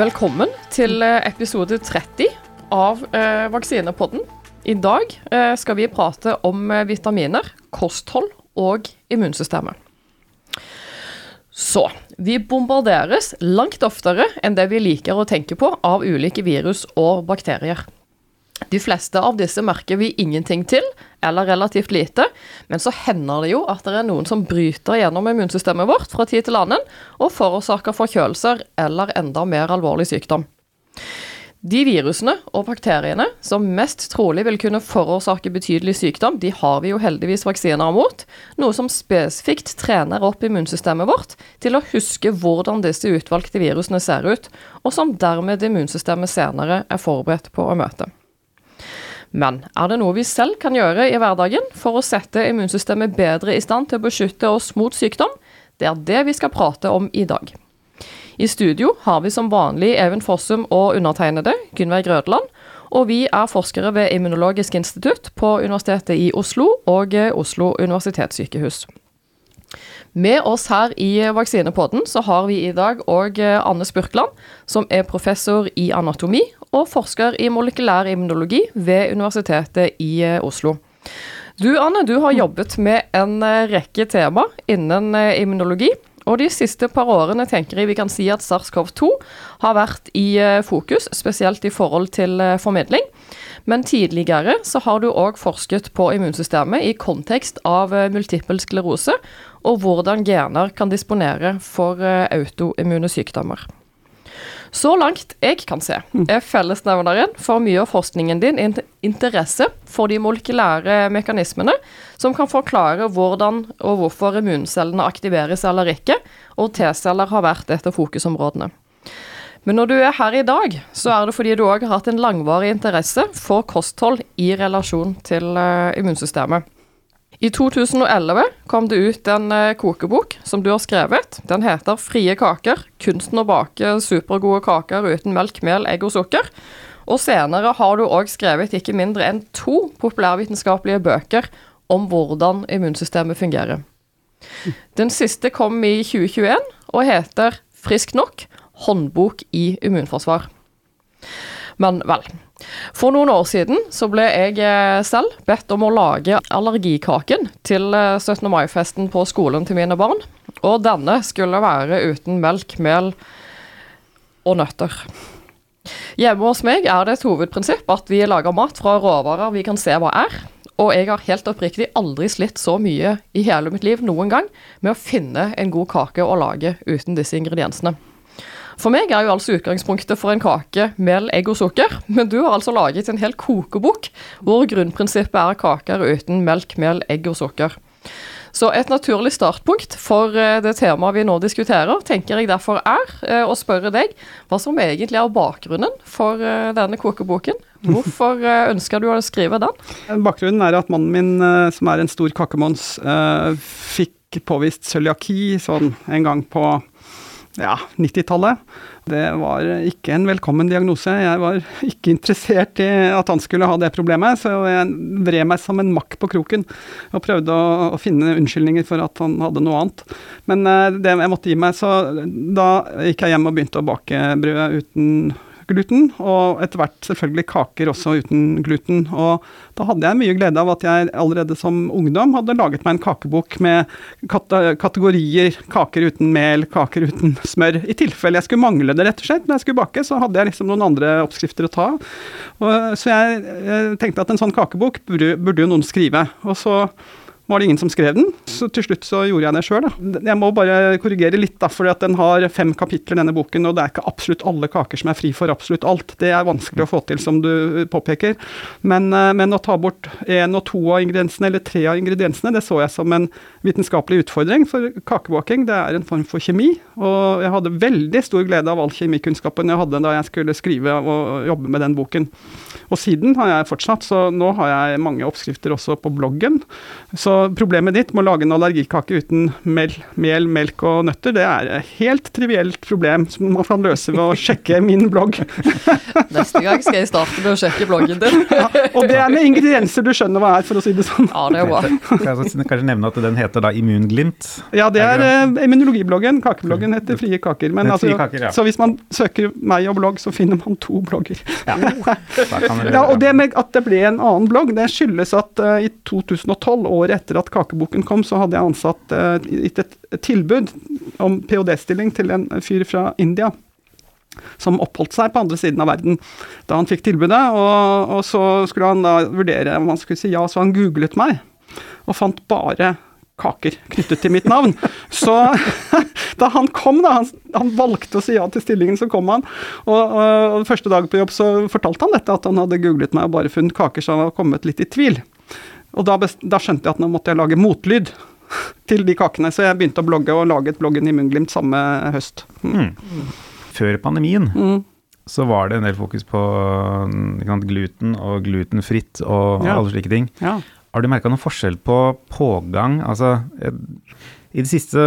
Velkommen til eh, episode 30 av eh, Vaksinepodden. I dag eh, skal vi prate om eh, vitaminer, kosthold og immunsystemet. Så vi bombarderes langt oftere enn det vi liker å tenke på av ulike virus og bakterier. De fleste av disse merker vi ingenting til, eller relativt lite, men så hender det jo at det er noen som bryter gjennom immunsystemet vårt fra tid til annen og forårsaker forkjølelser eller enda mer alvorlig sykdom. De virusene og bakteriene som mest trolig vil kunne forårsake betydelig sykdom, de har vi jo heldigvis vaksiner mot, noe som spesifikt trener opp immunsystemet vårt til å huske hvordan disse utvalgte virusene ser ut, og som dermed immunsystemet senere er forberedt på å møte. Men er det noe vi selv kan gjøre i hverdagen for å sette immunsystemet bedre i stand til å beskytte oss mot sykdom? Det er det vi skal prate om i dag. I studio har vi som vanlig Even Fossum og undertegnede, Gunnveig Grødland. Og vi er forskere ved Immunologisk institutt på Universitetet i Oslo og Oslo universitetssykehus. Med oss her i Vaksinepodden så har vi i dag òg Anne Spurkland, som er professor i anatomi og forsker i molekylær immunologi ved Universitetet i Oslo. Du Anne, du har jobbet med en rekke tema innen immunologi. Og de siste par årene tenker jeg vi kan si at SARS-CoV-2 har vært i fokus, spesielt i forhold til formidling. Men tidligere så har du òg forsket på immunsystemet i kontekst av multippel sklerose, og hvordan gener kan disponere for autoimmune sykdommer. Så langt jeg kan se, er fellesnevneren for mye av forskningen din interesse for de molekylære mekanismene som kan forklare hvordan og hvorfor immuncellene aktiveres eller ikke, og T-celler har vært et av fokusområdene. Men når du er her i dag, så er det fordi du òg har hatt en langvarig interesse for kosthold i relasjon til immunsystemet. I 2011 kom det ut en kokebok som du har skrevet. Den heter 'Frie kaker kunsten å bake supergode kaker uten melk, mel, egg og sukker'. Og senere har du òg skrevet ikke mindre enn to populærvitenskapelige bøker om hvordan immunsystemet fungerer. Den siste kom i 2021 og heter 'Frisk nok håndbok i immunforsvar'. Men vel. For noen år siden så ble jeg selv bedt om å lage allergikaken til 17. mai-festen på skolen til mine barn. Og denne skulle være uten melk, mel og nøtter. Hjemme hos meg er det et hovedprinsipp at vi lager mat fra råvarer vi kan se hva er. Og jeg har helt oppriktig aldri slitt så mye i hele mitt liv noen gang med å finne en god kake å lage uten disse ingrediensene. For meg er jo altså utgangspunktet for en kake mel, egg og sukker, men du har altså laget en hel kokebok hvor grunnprinsippet er kaker uten melk, mel, egg og sukker. Så et naturlig startpunkt for det temaet vi nå diskuterer, tenker jeg derfor er å spørre deg hva som egentlig er bakgrunnen for denne kokeboken. Hvorfor ønsker du å skrive den? Bakgrunnen er at mannen min, som er en stor kakemons, fikk påvist cøliaki sånn en gang på ja, 90-tallet. Det var ikke en velkommen diagnose. Jeg var ikke interessert i at han skulle ha det problemet, så jeg vred meg som en makk på kroken og prøvde å, å finne unnskyldninger for at han hadde noe annet. Men det jeg måtte gi meg, så da gikk jeg hjem og begynte å bake brød uten gluten, og etter hvert selvfølgelig kaker også uten gluten. Og da hadde jeg mye glede av at jeg allerede som ungdom hadde laget meg en kakebok med kategorier kaker uten mel, kaker uten smør. I tilfelle jeg skulle mangle det, rett og slett. Når jeg skulle bake, så hadde jeg liksom noen andre oppskrifter å ta av. Så jeg, tenkte at en sånn kakebok burde, burde jo noen skrive. Og så var det ingen som skrev den, så til slutt så gjorde jeg det sjøl. Jeg må bare korrigere litt, da, for den har fem kapitler, denne boken, og det er ikke absolutt alle kaker som er fri for absolutt alt. Det er vanskelig å få til, som du påpeker. Men, men å ta bort én og to av ingrediensene, eller tre av ingrediensene, det så jeg som en vitenskapelig utfordring. For kakebaking, det er en form for kjemi, og jeg hadde veldig stor glede av all kjemikunnskapen jeg hadde da jeg skulle skrive og jobbe med den boken. Og siden har jeg fortsatt, så nå har jeg mange oppskrifter også på bloggen. Så problemet ditt med å lage en allergikake uten mel, mel, melk og nøtter, det er et helt trivielt problem som man kan løse ved å sjekke min blogg. Neste gang skal jeg starte med å sjekke bloggen din. Ja, og det er med ingredienser du skjønner hva er, for å si det sånn. Ja, det er bra. Kan jeg så kanskje nevne at den heter da Immunglimt? Ja, det er eh, immunologibloggen. Kakebloggen heter Frie kaker. Men altså, Frie Kaker, ja. Så hvis man søker meg og blogg, så finner man to blogger. Ja, Ja, og det med at det ble en annen blogg, det skyldes at uh, i 2012, året etter at kakeboken kom, så hadde jeg ansatt uh, gitt et tilbud om ph.d.-stilling til en fyr fra India. Som oppholdt seg på andre siden av verden da han fikk tilbudet. Og, og så skulle han da vurdere om han skulle si ja, så han googlet meg. Og fant bare kaker knyttet til mitt navn. Så da han kom, da, han, han valgte å si ja til stillingen, så kom han. Og, og, første dag på jobb så fortalte han dette, at han hadde googlet meg og bare funnet kaker, så han var kommet litt i tvil. Og da, da skjønte jeg at nå måtte jeg lage motlyd til de kakene, så jeg begynte å blogge og laget bloggen i Munglimt samme høst. Mm. Før pandemien Mm. så var det en del fokus på sant, gluten og glutenfritt og Ja. alle slike ting. Ja. Har du merka noen forskjell på pågang? Altså, I de siste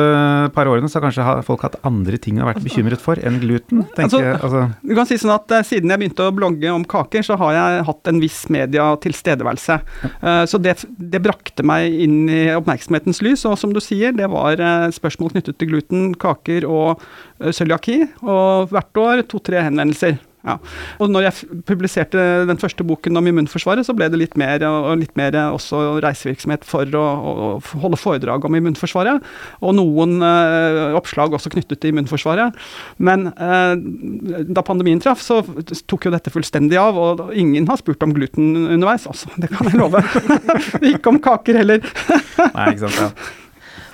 par årene så har kanskje folk hatt andre ting å ha vært bekymret for enn gluten? tenker jeg. Altså, Du kan si sånn at eh, Siden jeg begynte å blogge om kaker, så har jeg hatt en viss mediatilstedeværelse. Uh, så det, det brakte meg inn i oppmerksomhetens lys. Og som du sier, det var eh, spørsmål knyttet til gluten, kaker og uh, cøliaki. Og hvert år to-tre henvendelser. Ja. Og når jeg publiserte den første boken om immunforsvaret, så ble det litt mer, og litt mer også reisevirksomhet for å, å å holde foredrag om immunforsvaret. Og noen eh, oppslag også knyttet til immunforsvaret. Men eh, da pandemien traff, så tok jo dette fullstendig av, og ingen har spurt om gluten underveis, altså. Det kan jeg love. Ikke om kaker heller. nei, ikke sant. Ja.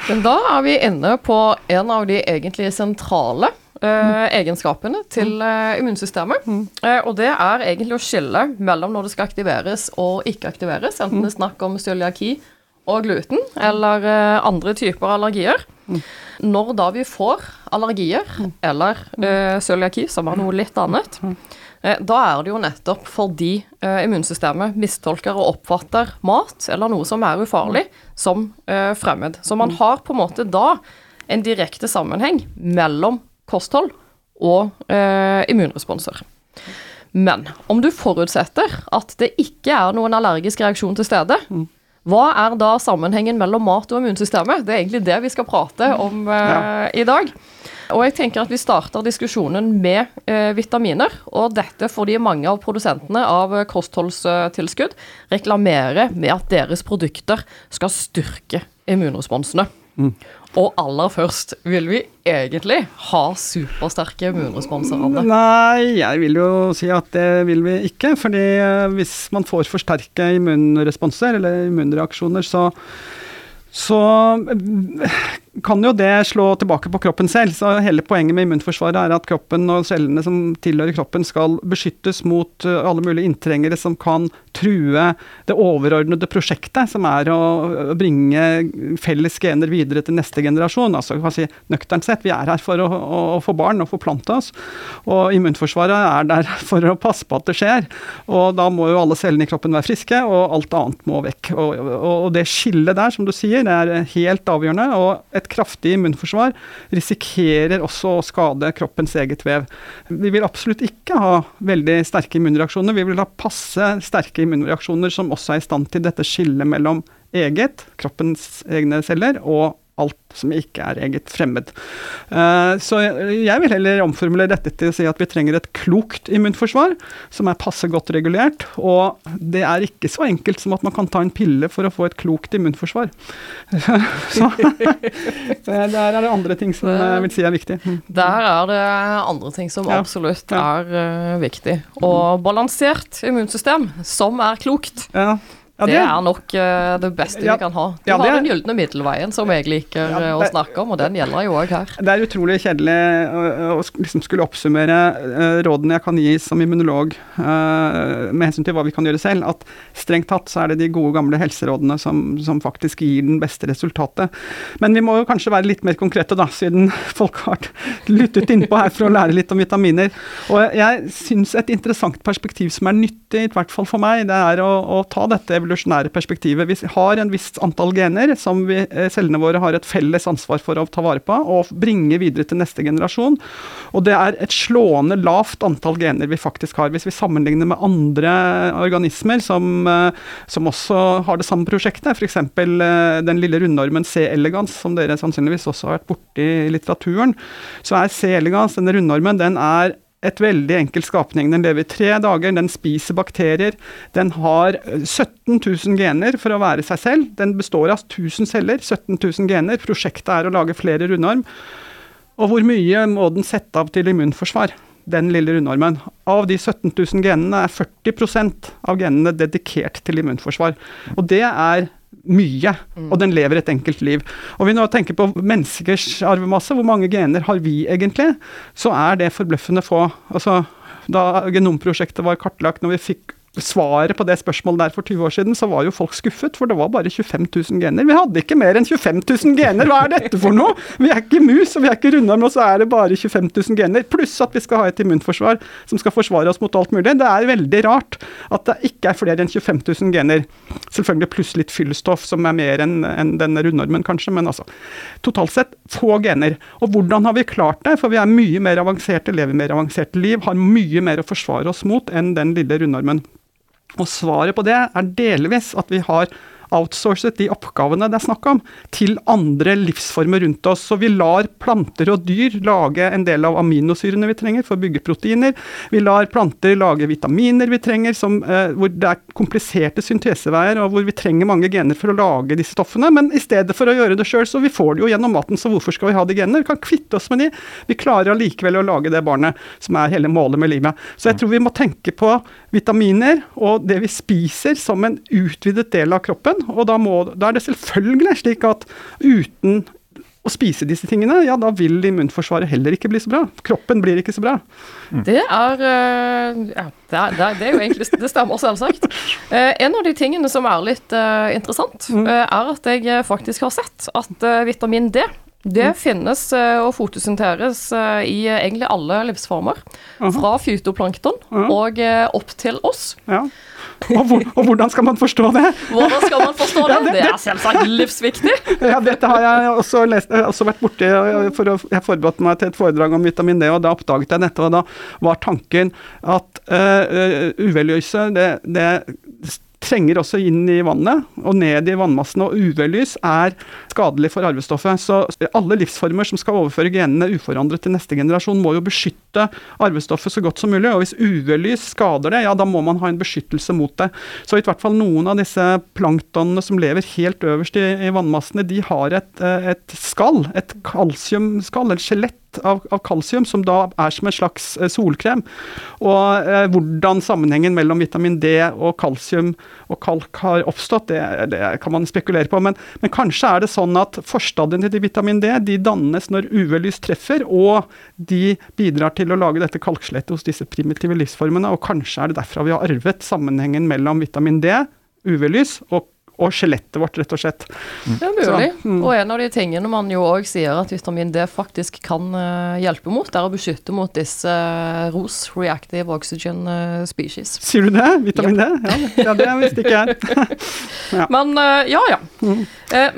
Men da er vi inne på en av de egentlig sentrale eh, egenskapene til eh, immunsystemet. Eh, og det er egentlig å skille mellom når det skal aktiveres og ikke aktiveres, enten det er snakk om cøliaki og gluten eller andre typer allergier. Når da vi får allergier eller eh, cøliaki, som er noe litt annet, eh, da er det jo nettopp fordi immunsystemet mistolker og oppfatter mat eller noe som er ufarlig, som fremmed. Så man har på en måte da en direkte sammenheng mellom kosthold og eh, immunresponser. Men om du forutsetter at det ikke er noen allergisk reaksjon til stede, hva er da sammenhengen mellom mat og immunsystemet? Det er egentlig det vi skal prate om eh, i dag. Og jeg tenker at vi starter diskusjonen med eh, vitaminer. Og dette fordi mange av produsentene av eh, kostholdstilskudd reklamerer med at deres produkter skal styrke immunresponsene. Og aller først vil vi egentlig ha supersterke immunresponser det. Nei, jeg vil jo si at det vil vi ikke. fordi eh, hvis man får for sterke immunresponser, eller immunreaksjoner, så så kan jo det slå tilbake på kroppen selv. Så hele poenget med immunforsvaret er at kroppen og cellene som tilhører kroppen skal beskyttes mot eh, alle mulige inntrengere som kan true det overordnede prosjektet, som er å bringe felles gener videre til neste generasjon. Altså kan si nøkternt sett, vi er her for å, å, å få barn og forplante oss. Og immunforsvaret er der for å passe på at det skjer. Og da må jo alle cellene i kroppen være friske, og alt annet må vekk. Og, og, og det skillet der, som du sier, det er helt avgjørende. Og et kraftig immunforsvar risikerer også å skade kroppens eget vev. Vi vil absolutt ikke ha veldig sterke immunreaksjoner. Vi vil ha passe sterke immunreaksjoner som også er i stand til dette skillet mellom eget, kroppens egne celler, og alt som ikke er eget fremmed. Eh, Så jeg vil heller omformulere dette til å si at vi trenger et klokt immunforsvar, som er passe godt regulert. Og det er ikke så enkelt som at man kan ta en pille for å få et klokt immunforsvar. Så der er det andre ting som jeg vil si er viktig. Mm. Der er det andre ting som absolutt er eh, viktig. Og balansert immunsystem, som er klokt, Ja. Ja, det er nok uh, det beste Ja. vi kan ha. Du Ja, har den gylne middelveien, som jeg liker eh, å snakke om, og den gjelder jo òg her. Det er utrolig kjedelig å, å liksom skulle oppsummere uh, rådene jeg kan gi som immunolog uh, med hensyn til hva vi kan gjøre selv, at strengt tatt så er det de gode gamle helserådene som, som faktisk gir den beste resultatet. Men vi må jo kanskje være litt mer konkrete, da, siden folk har lyttet innpå her for å lære litt om vitaminer. Og jeg syns et interessant perspektiv som er nyttig, i hvert fall for meg, det er å, å ta dette evolusjonære perspektivet. Vi har en visst antall gener som vi, eh, cellene våre har et felles ansvar for å ta vare på og bringe videre til neste generasjon. Og det er et slående lavt antall gener vi faktisk har. Hvis vi sammenligner med andre organismer som, eh, som også har det samme prosjektet, f.eks. den lille rundormen C. elegans, som dere sannsynligvis også har vært borti i litteraturen, så er C. elegans, denne rundormen, den er et veldig enkel skapning. Den lever tre dager, den spiser bakterier. Den har 17 000 gener for å være seg selv. Den består av 1000 celler, 17 000 gener. Prosjektet er å lage flere rundorm. Og hvor mye må den sette av til immunforsvar? Den lille rundormen. Av de 17 000 genene er 40% av genene dedikert til immunforsvar. Og det er mye, og den lever et enkelt liv. Og vi nå tenker på menneskers arvemasse, hvor mange gener har vi egentlig? Så er det forbløffende få. Altså, da genomprosjektet var kartlagt, når vi fikk svaret på det spørsmålet der for 20 år siden, så var jo folk skuffet, for det var bare 25 000 gener. Vi hadde ikke mer enn 25 000 gener! Hva er dette for noe?! Vi er ikke mus, og vi er ikke rundorm, og så er det bare 25 000 gener. Pluss at vi skal ha et immunforsvar som skal forsvare oss mot alt mulig. Det er veldig rart at det ikke er flere enn 25 000 gener. Selvfølgelig pluss litt fyllstoff, som er mer enn en denne rundormen, kanskje, men altså. Totalt sett få gener. Og hvordan har vi klart det? For vi er mye mer avanserte, lever mer avanserte liv, har mye mer å forsvare oss mot enn den lille rundormen. Og svaret på det er delvis at vi har outsourcet de oppgavene det er snakk om, til andre livsformer rundt oss. Så vi lar planter og dyr lage en del av aminosyrene vi trenger for å bygge proteiner. Vi lar planter lage vitaminer vi trenger, som, eh, hvor det er kompliserte synteseveier, og hvor vi trenger mange gener for å lage disse stoffene. Men i stedet for å gjøre det sjøl, så vi får det jo gjennom maten, så hvorfor skal vi ha de genene? Vi kan kvitte oss med de. Vi klarer allikevel å lage det barnet, som er hele målet med livet. Så jeg tror vi må tenke på vitaminer og det vi spiser som en utvidet del av kroppen og da, må, da er det selvfølgelig slik at uten å spise disse tingene, ja, da vil immunforsvaret heller ikke bli så bra. Kroppen blir ikke så bra. Mm. Det er eh, Ja, det er, det er, jo egentlig Det stemmer selvsagt. Eh, en av de tingene som er litt uh, interessant, mm. er at jeg faktisk har sett at vitamin D det mm. finnes og fotosynteres i egentlig alle livsformer. Fra fytoplankton og opp til oss. Ja. Og, hvor, og, hvordan skal man forstå det? Hvordan skal man forstå det? Ja, det, det, er selvsagt livsviktig. Ja, dette har jeg også, lest, også vært borti. For å, jeg forberedte meg til et foredrag om vitamin D, og da oppdaget jeg dette. Og da var tanken at uh, eh, eh, det, det trenger også inn i vannet og ned i vannmassen. Og UV-lys er skadelig for arvestoffet. Så alle livsformer som skal overføre genene uforandret til neste generasjon, må jo beskytte arvestoffet så godt som mulig. Og hvis UV-lys skader det, ja da må man ha en beskyttelse mot det. Så i hvert fall noen av disse planktonene som lever helt øverst i, i vannmassene, de har et, eh, et skall, et kalsiumskall, et skjelett av, av kalsium, som da er som en slags eh, solkrem. Og eh, hvordan sammenhengen mellom vitamin D og kalsium og kalk har oppstått, det, det kan man spekulere på. Men, men, kanskje er det sånn at forstadiene til vitamin D de dannes når UV-lys treffer, og de bidrar til å lage dette kalkskjelettet hos disse primitive livsformene. Og kanskje er det derfra vi har arvet sammenhengen mellom vitamin D, UV-lys og og skjelettet vårt, rett og slett. Det er mulig. Så, mm. Og en av de tingene man jo òg sier at vitamin D faktisk kan uh, hjelpe mot, er å beskytte mot disse uh, ROS, reactive oxygen uh, species. Sier du det? Vitamin ja. D? Ja, ja, det visste ikke jeg. ja. Men ja, ja. Mm.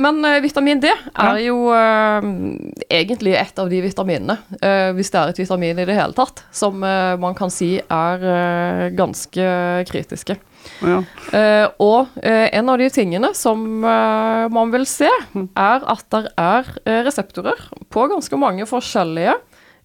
men vitamin D er jo egentlig et av de vitaminene, hvis det er et vitamin i det hele tatt, som man kan si er ganske kritiske. Ja. Uh, og uh, en av de tingene som uh, man vil se, mm. er at det er reseptorer på ganske mange forskjellige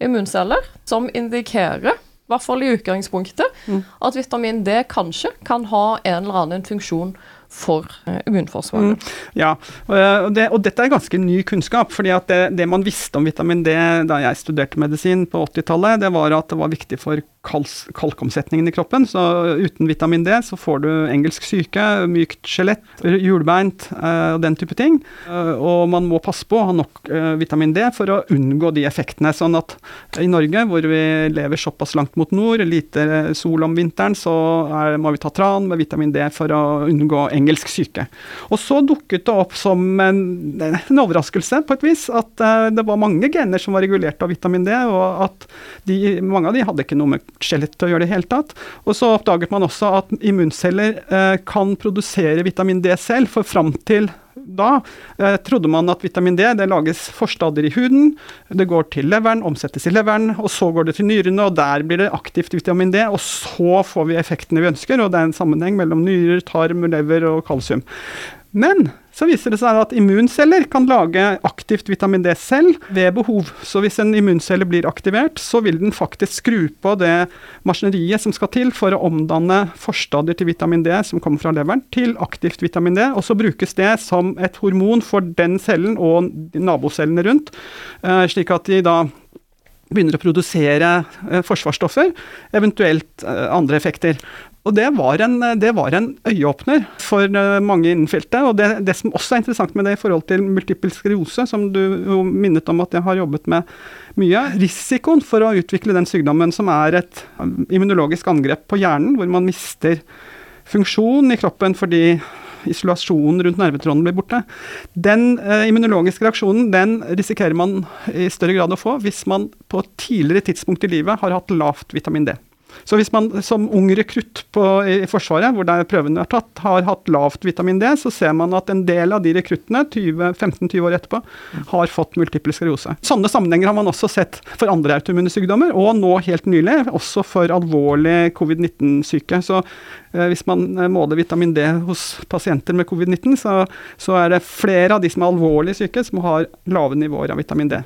immunceller som indikerer, i hvert fall i utgangspunktet, mm. at vitamin D kanskje kan ha en eller annen funksjon for eh, immunforsvaret. Mm, ja, og, det, og, dette er ganske ny kunnskap. fordi at det, det, man visste om vitamin D da jeg studerte medisin på 80-tallet, det var at det var viktig for kalks, kalkomsetningen i kroppen. Så uten vitamin D så får du engelsk syke, mykt skjelett, hjulbeint eh, og den type ting. Eh, og man må passe på å ha nok vitamin D for å unngå de effektene. Sånn at i Norge, hvor vi lever såpass langt mot nord, lite sol om vinteren, så er, må vi ta tran med vitamin D for å unngå engelsk syke. Og så dukket det opp som en, en overraskelse, på et vis, at uh, det var mange gener som var regulert av vitamin D, og at de, mange av de hadde ikke noe med skjelettet å gjøre i det hele tatt. Og så oppdaget man også at immunceller uh, kan produsere vitamin D selv, for fram til da eh, trodde man at vitamin D det lages forstadier i huden, det går til leveren, omsettes i leveren, og så går det til nyrene, og der blir det aktivt vitamin D, og så får vi effektene vi ønsker, og det er en sammenheng mellom nyrer, tarm, lever og kalsium. Men så viser det seg at immunceller kan lage aktivt vitamin D selv ved behov. Så hvis en immuncelle blir aktivert, så vil den faktisk skru på det maskineriet som skal til for å omdanne forstadier til vitamin D som kommer fra leveren, til aktivt vitamin D. Og så brukes det som et hormon for den cellen og nabocellene rundt, eh, slik at de da begynner å produsere eh, forsvarsstoffer, eventuelt eh, andre effekter. Og det var, en, det var en, øyeåpner for eh, mange innen feltet. Og det, det, som også er interessant med det i forhold til multipel sklerose, som du jo minnet om at jeg har jobbet med mye, risikoen for å utvikle den sykdommen som er et immunologisk angrep på hjernen, hvor man mister funksjon i kroppen fordi isolasjonen rundt nervetråden blir borte. Den eh, immunologiske reaksjonen den risikerer man i større grad å få hvis man på et tidligere tidspunkt i livet har hatt lavt vitamin D. Så hvis man som ung rekrutt i Forsvaret, hvor der prøvene er tatt, har hatt lavt vitamin D, så ser man at en del av de rekruttene 15-20 år etterpå har fått multiple sklerose. Sånne sammenhenger har man også sett for andre autoimmune sykdommer, og nå helt nylig også for alvorlig covid-19-syke. Så hvis man eh, måler vitamin D hos pasienter med covid-19, så, så er det flere av de som er alvorlig syke, som har lave nivåer av vitamin D.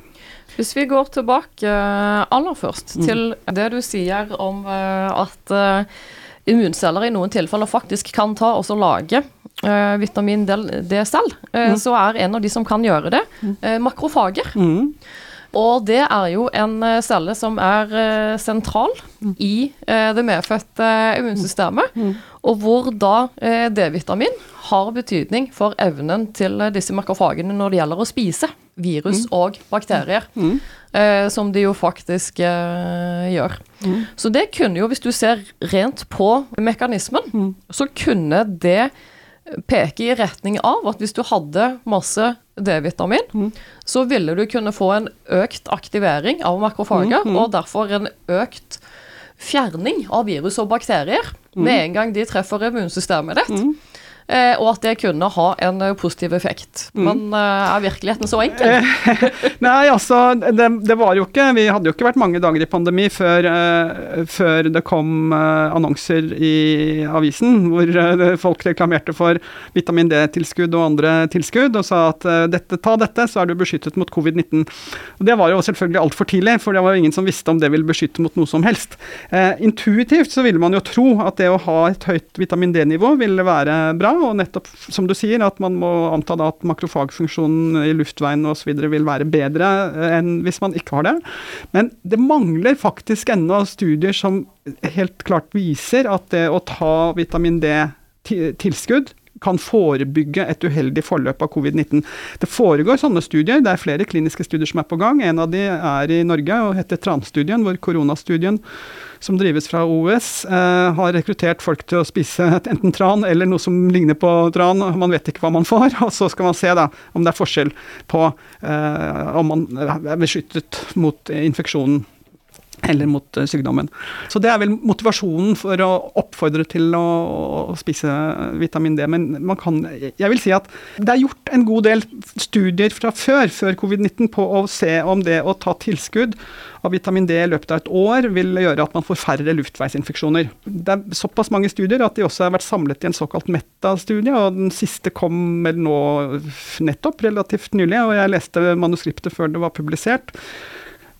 Hvis vi går tilbake uh, aller først mm. til det du sier om at immunceller i noen tilfeller faktisk kan ta og lage vitamin D selv, mm. så er en av de som kan gjøre det, makrofager. Mm. Og det er jo en celle som er sentral mm. i det medfødte immunsystemet, mm. og hvor da D-vitamin har betydning for evnen til disse makrofagene når det gjelder å spise virus mm. og bakterier. Mm. Eh, som de jo faktisk eh, gjør. Mm. Så det kunne jo, hvis du ser rent på mekanismen, mm. så kunne det peke i retning av at hvis du hadde masse D-vitamin, mm. så ville du kunne få en økt aktivering av makrofager, mm. og derfor en økt fjerning av virus og bakterier med en gang de treffer immunsystemet ditt. Eh, og at det kunne ha en eh, positiv effekt. Mm. Men eh, er virkeligheten så enkel? Nei, altså, det, det, var jo ikke Vi hadde jo ikke vært mange dager i pandemi før, før det kom annonser i avisen hvor folk reklamerte for vitamin D-tilskudd og andre tilskudd, og sa at dette, ta dette, så er du beskyttet mot covid-19. Det var jo selvfølgelig altfor tidlig, for det var jo ingen som visste om det ville beskytte mot noe som helst. intuitivt så ville man jo tro at det å ha et høyt vitamin D-nivå ville være bra og nettopp som du sier, at man må anta da at makrofagfunksjonen i luftveien osv. vil være bedre eh, enn hvis man ikke har det. Men det mangler faktisk ennå studier som helt klart viser at det å ta vitamin D-tilskudd kan forebygge et uheldig forløp av covid-19. Det foregår sånne studier, det er flere kliniske studier som er på gang. En av de er i Norge og heter TRAN-studien, hvor koronastudien som drives fra OUS, eh, har rekruttert folk til å spise enten tran eller noe som ligner på tran. Man vet ikke hva man får, og så skal man se da om det er forskjell på eh, om man er beskyttet mot infeksjonen eller mot uh, sykdommen. Så det er vel motivasjonen for å oppfordre til å, å, spise vitamin D. Men man kan Jeg vil si at det er gjort en god del studier fra før, før covid-19, på å se om det å ta tilskudd av vitamin D i løpet av et år vil gjøre at man får færre luftveisinfeksjoner. Det er såpass mange studier at de også har vært samlet i en såkalt metastudie, og den siste kom vel nå nettopp relativt nylig, og jeg leste manuskriptet før det var publisert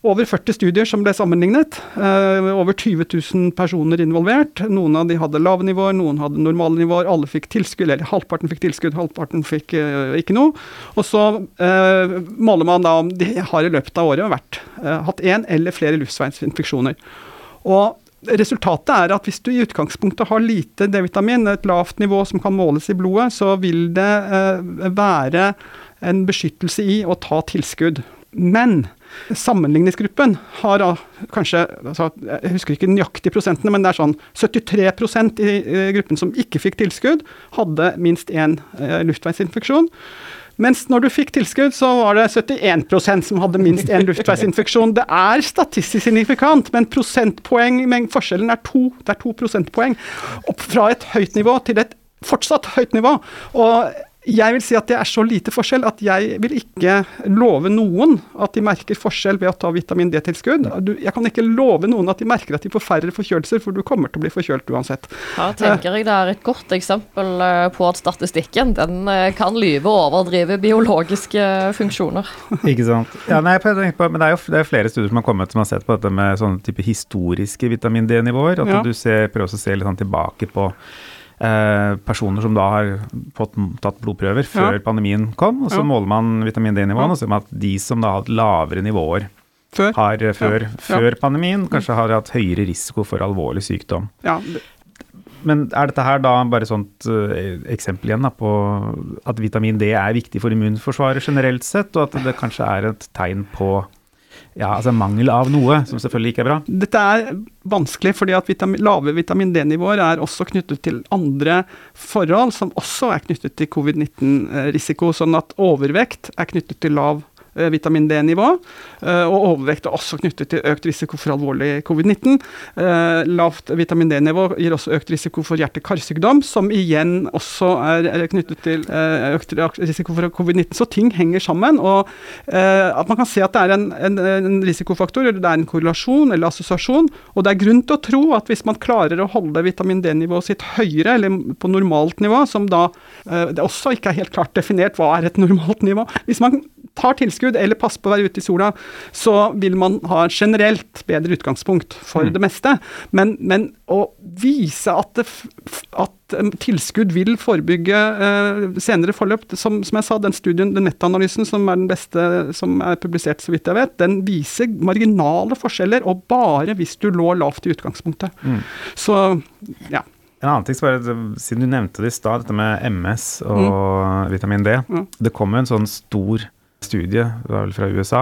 over 40 studier som ble sammenlignet. Uh, over 20 000 personer involvert. Noen av de hadde lave nivåer, noen hadde normale nivåer. Alle fikk tilskudd, eller halvparten fikk tilskudd, halvparten fikk uh, ikke noe. Og så uh, måler man da om de har i løpet av året vært, hatt én eller flere luftveisinfeksjoner. Og Resultatet er at hvis du i utgangspunktet har lite D-vitamin, et lavt nivå som kan måles i blodet, så vil det være en beskyttelse i å ta tilskudd. Men sammenligningsgruppen har kanskje altså, Jeg husker ikke nøyaktig prosentene, men det er sånn 73% i gruppen som ikke fikk tilskudd, hadde minst én eh, luftveisinfeksjon. Mens når du fikk tilskudd, så var det 71% som hadde minst én luftveisinfeksjon. Det er statistisk signifikant, men prosentpoeng, forskjellen er to. Det er to prosentpoeng. Opp fra et høyt nivå til et fortsatt høyt nivå. Og jeg vil si at det er så lite forskjell at jeg vil ikke love noen at de merker forskjell ved å ta vitamin D-tilskudd. Jeg kan ikke love noen at de merker at de får færre forkjølelser, for du kommer til å bli forkjølt uansett. Her tenker jeg det er et godt eksempel eh, på at statistikken den eh, kan lyve og overdrive biologiske funksjoner. Ikke sant. Ja, nei, på, men det er jo det er flere studier som har kommet som har sett på dette med sånne type historiske vitamin D-nivåer. At ja. du ser, prøver å se litt sånn tilbake på Eh, personer som da har fått tatt blodprøver før ja. pandemien kom, og så ja. måler man vitamin D-nivåene, og ser man at de som da har hatt lavere nivåer før, har, eh, før, før pandemien, kanskje har hatt høyere risiko for alvorlig sykdom. Men er dette her da bare sånt uh, eksempel igjen da, på at vitamin D er viktig for immunforsvaret generelt sett, og at det kanskje er et tegn på ja, altså mangel av noe, som selvfølgelig ikke er bra? Dette er vanskelig, fordi at vitamin, lave vitamin D-nivåer er også knyttet til andre forhold som også er knyttet til covid-19-risiko. Sånn at overvekt er knyttet til lav vitamin D-nivå. Eh, og overvekt er også knyttet til økt risiko for alvorlig covid-19. Eh, lavt vitamin D-nivå gir også økt risiko for hjerte-karsykdom, som igjen også er knyttet til økt risiko for covid-19. Så ting henger sammen. Og at man kan se at det er en, en, en risikofaktor, eller det er en korrelasjon eller assosiasjon. Og det er grunn til å tro at hvis man klarer å holde vitamin D-nivået sitt høyere, eller på normalt nivå, som da det også ikke er helt klart definert hva er et normalt nivå Hvis man tar tilskudd eller passer på å være ute i sola, så vil man ha generelt bedre utgangspunkt for mm. det meste. Men, men, å vise at, det, at tilskudd vil forebygge uh, senere forløp, som, som, jeg sa, den studien, den nettanalysen som er den beste som er publisert, så vidt jeg vet, den viser marginale forskjeller, og bare hvis du lå lavt i utgangspunktet. Mm. Så ja. En annen ting, bare, Siden du nevnte det i stad, dette med MS og mm. vitamin D. Mm. Det kom jo en sånn stor studie, det var vel fra USA,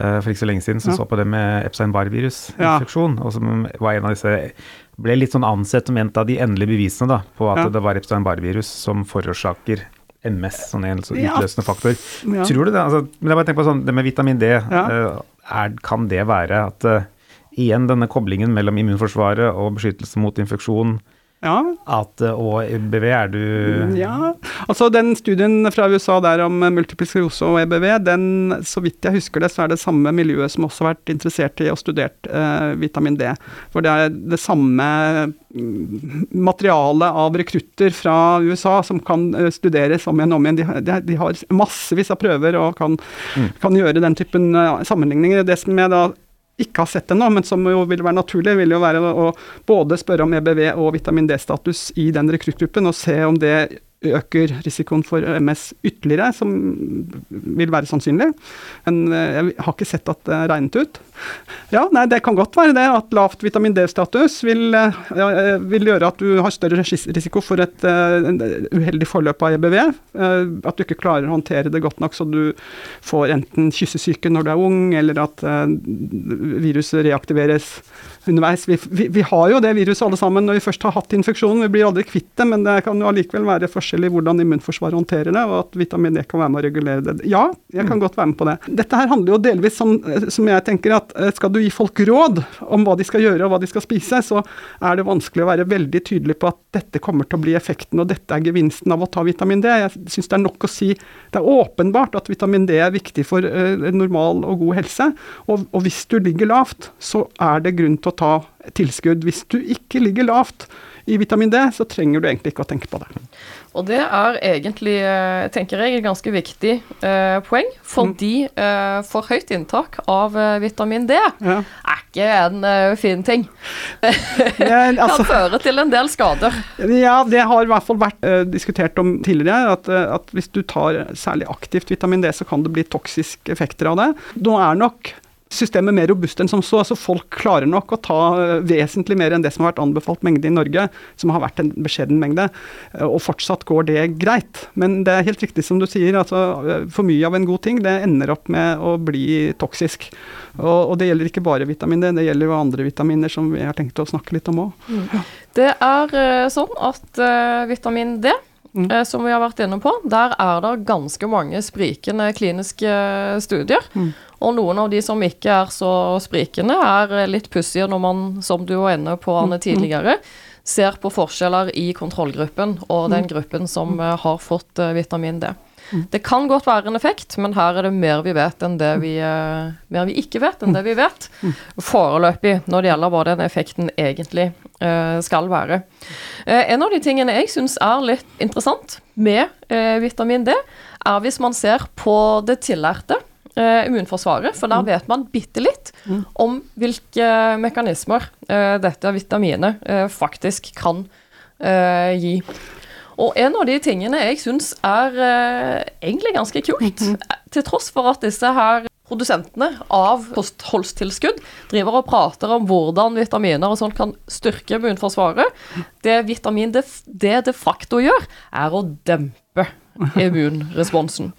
uh, for ikke så lenge siden, som ja. så på det med Epstein-Barr-virusinfeksjon. Ja. Og som var en av disse Ble litt sånn ansett som en av de endelige bevisene da, på at ja. det var Epstein-Barr-virus som forårsaker MS, sånn en så utløsende faktor. Tror du det? Altså, men jeg bare tenker på sånn, det med vitamin D, uh, er, kan det være at uh, igjen denne koblingen mellom immunforsvaret og beskyttelse mot infeksjon ja. At, eh, og EBV er du Ja, altså den studien fra USA der om multiple sklerose og EBV, den, så vidt jeg husker det, så er det samme miljøet som også har vært interessert i og studert eh, vitamin D. For det er det samme mm, materialet av rekrutter fra USA som kan uh, studeres om igjen og om igjen. De, de, har massevis av prøver og kan, mm. kan gjøre den typen sammenligninger. Det som jeg da ikke har sett ennå, men som jo vil være naturlig, vil jo være å både spørre om EBV og vitamin D-status i den rekruttgruppen, og se om det øker risikoen for MS ytterligere, som vil være sannsynlig. Men eh, jeg har ikke sett at det er regnet ut. Ja, nei, det kan godt være det at lavt vitamin D-status vil, eh, ja, eh, vil, gjøre at du har større risiko for et uh, uheldig forløp av EBV. Uh, at du ikke klarer å håndtere det godt nok så du får enten kyssesyke når du er ung, eller at uh, viruset reaktiveres underveis. Vi, vi, vi, har jo det viruset alle sammen når vi først har hatt infeksjonen. Vi blir aldri kvitt det, men det kan jo allikevel være forskjell i hvordan immunforsvaret håndterer det, og at vitamin D kan være med å regulere det. Ja, jeg kan mm. godt være med på det. Dette her handler jo delvis som, som jeg tenker, at eh, skal du gi folk råd om hva de skal gjøre og hva de skal spise, så er det vanskelig å være veldig tydelig på at dette kommer til å bli effekten, og dette er gevinsten av å ta vitamin D. Jeg syns det er nok å si det er åpenbart at vitamin D er viktig for uh, normal og god helse, og, og hvis du ligger lavt, så er det grunn til å ta tilskudd. Hvis du ikke ligger lavt i vitamin D, så trenger du egentlig ikke å tenke på det. Og det er egentlig, eh, tenker jeg, et ganske viktig eh, poeng, fordi mm. eh, for høyt inntak av eh, vitamin D ja. er ikke en eh, fin ting. ja, altså, kan føre til en del skader. Ja, det har i hvert fall vært uh, diskutert om tidligere, at, at hvis du tar særlig aktivt vitamin D, så kan det bli toksiske effekter av det. Nå er nok systemet mer robust enn som så. altså Folk klarer nok å ta eh, vesentlig mer enn det som har vært anbefalt mengde i Norge, som har vært en beskjeden mengde, eh, og fortsatt går det greit. Men det er helt riktig som du sier, altså eh, for mye av en god ting det ender opp med å bli toksisk. Og, og det gjelder ikke bare vitamin D, det gjelder jo andre vitaminer som vi har tenkt å snakke litt om òg. Mm. Det er sånn at uh, vitamin D Mm. Eh, som vi har vært inne på, der er det ganske mange sprikende kliniske studier. Mm. Og noen av de som ikke er så sprikende, er litt pussige når man, som du var inne på, Anne, mm. tidligere, ser på forskjeller i kontrollgruppen og den mm. gruppen som eh, har fått eh, vitamin D. Mm. Det kan godt være en effekt, men her er det mer vi vet enn det vi, uh, mer vi ikke vet enn det vi vet foreløpig når det gjelder hva den effekten egentlig uh, skal være. Uh, en av de tingene jeg syns er litt interessant med vitamin D, er hvis man ser på det tillærte. immunforsvaret, for der mm. vet man bitte litt mm. om hvilke mekanismer dette vitaminet faktisk kan gi. Og en av de tingene jeg syns er eh, egentlig ganske kult, -hmm. til tross for at disse her produsentene av kostholdstilskudd driver og prater om hvordan vitaminer og sånt kan styrke immunforsvaret. Det vitamin D det de facto gjør, er å dempe immunresponsen.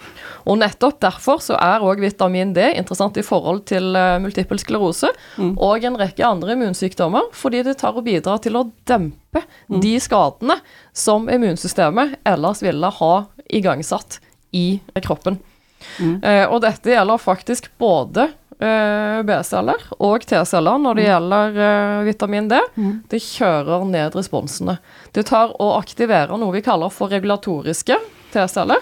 Og nettopp derfor så er òg vitamin D interessant i forhold til uh, multippel sklerose mm. og en rekke andre immunsykdommer, fordi det tar og bidrar til å dempe mm. de skadene som immunsystemet ellers ville ha igangsatt i kroppen. Mm. Uh, og dette gjelder faktisk både uh, B-celler og T-celler når det mm. gjelder vitamin D. Mm. Det kjører ned responsene. Det tar og aktiverer noe vi kaller for regulatoriske T-celler,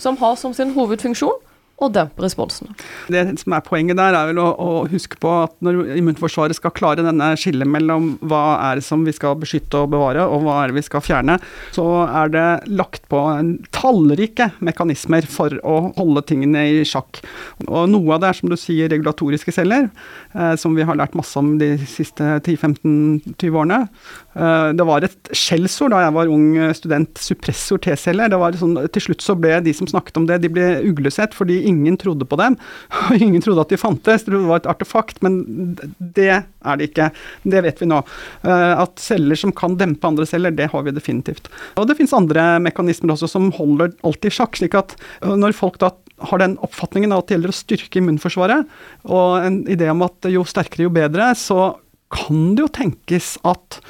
som har som sin hovedfunksjon og dempe responsene. Det som er Poenget der er vel å, å, huske på at når immunforsvaret skal klare denne skillet mellom hva er det som vi skal beskytte og bevare, og hva er det vi skal fjerne, så er det lagt på en tallrike mekanismer for å holde tingene i sjakk. Og Noe av det er som du sier regulatoriske celler, eh, som vi har lært masse om de siste 10-15-20 årene. Eh, det var et skjellsord da jeg var ung student, suppressor T-celler. Sånn, til slutt så ble de som snakket om det, de ble uglesett fordi ingen trodde på dem. Og ingen trodde at de fantes, det var et artefakt, men det er det ikke. Det vet vi nå. Eh, at celler som kan dempe andre celler, det har vi definitivt. Og det fins andre mekanismer også som holder alt i sjakk, slik at eh, når folk da har den oppfatningen av at det gjelder å styrke immunforsvaret, og en idé om at jo sterkere, jo bedre, så kan det jo tenkes at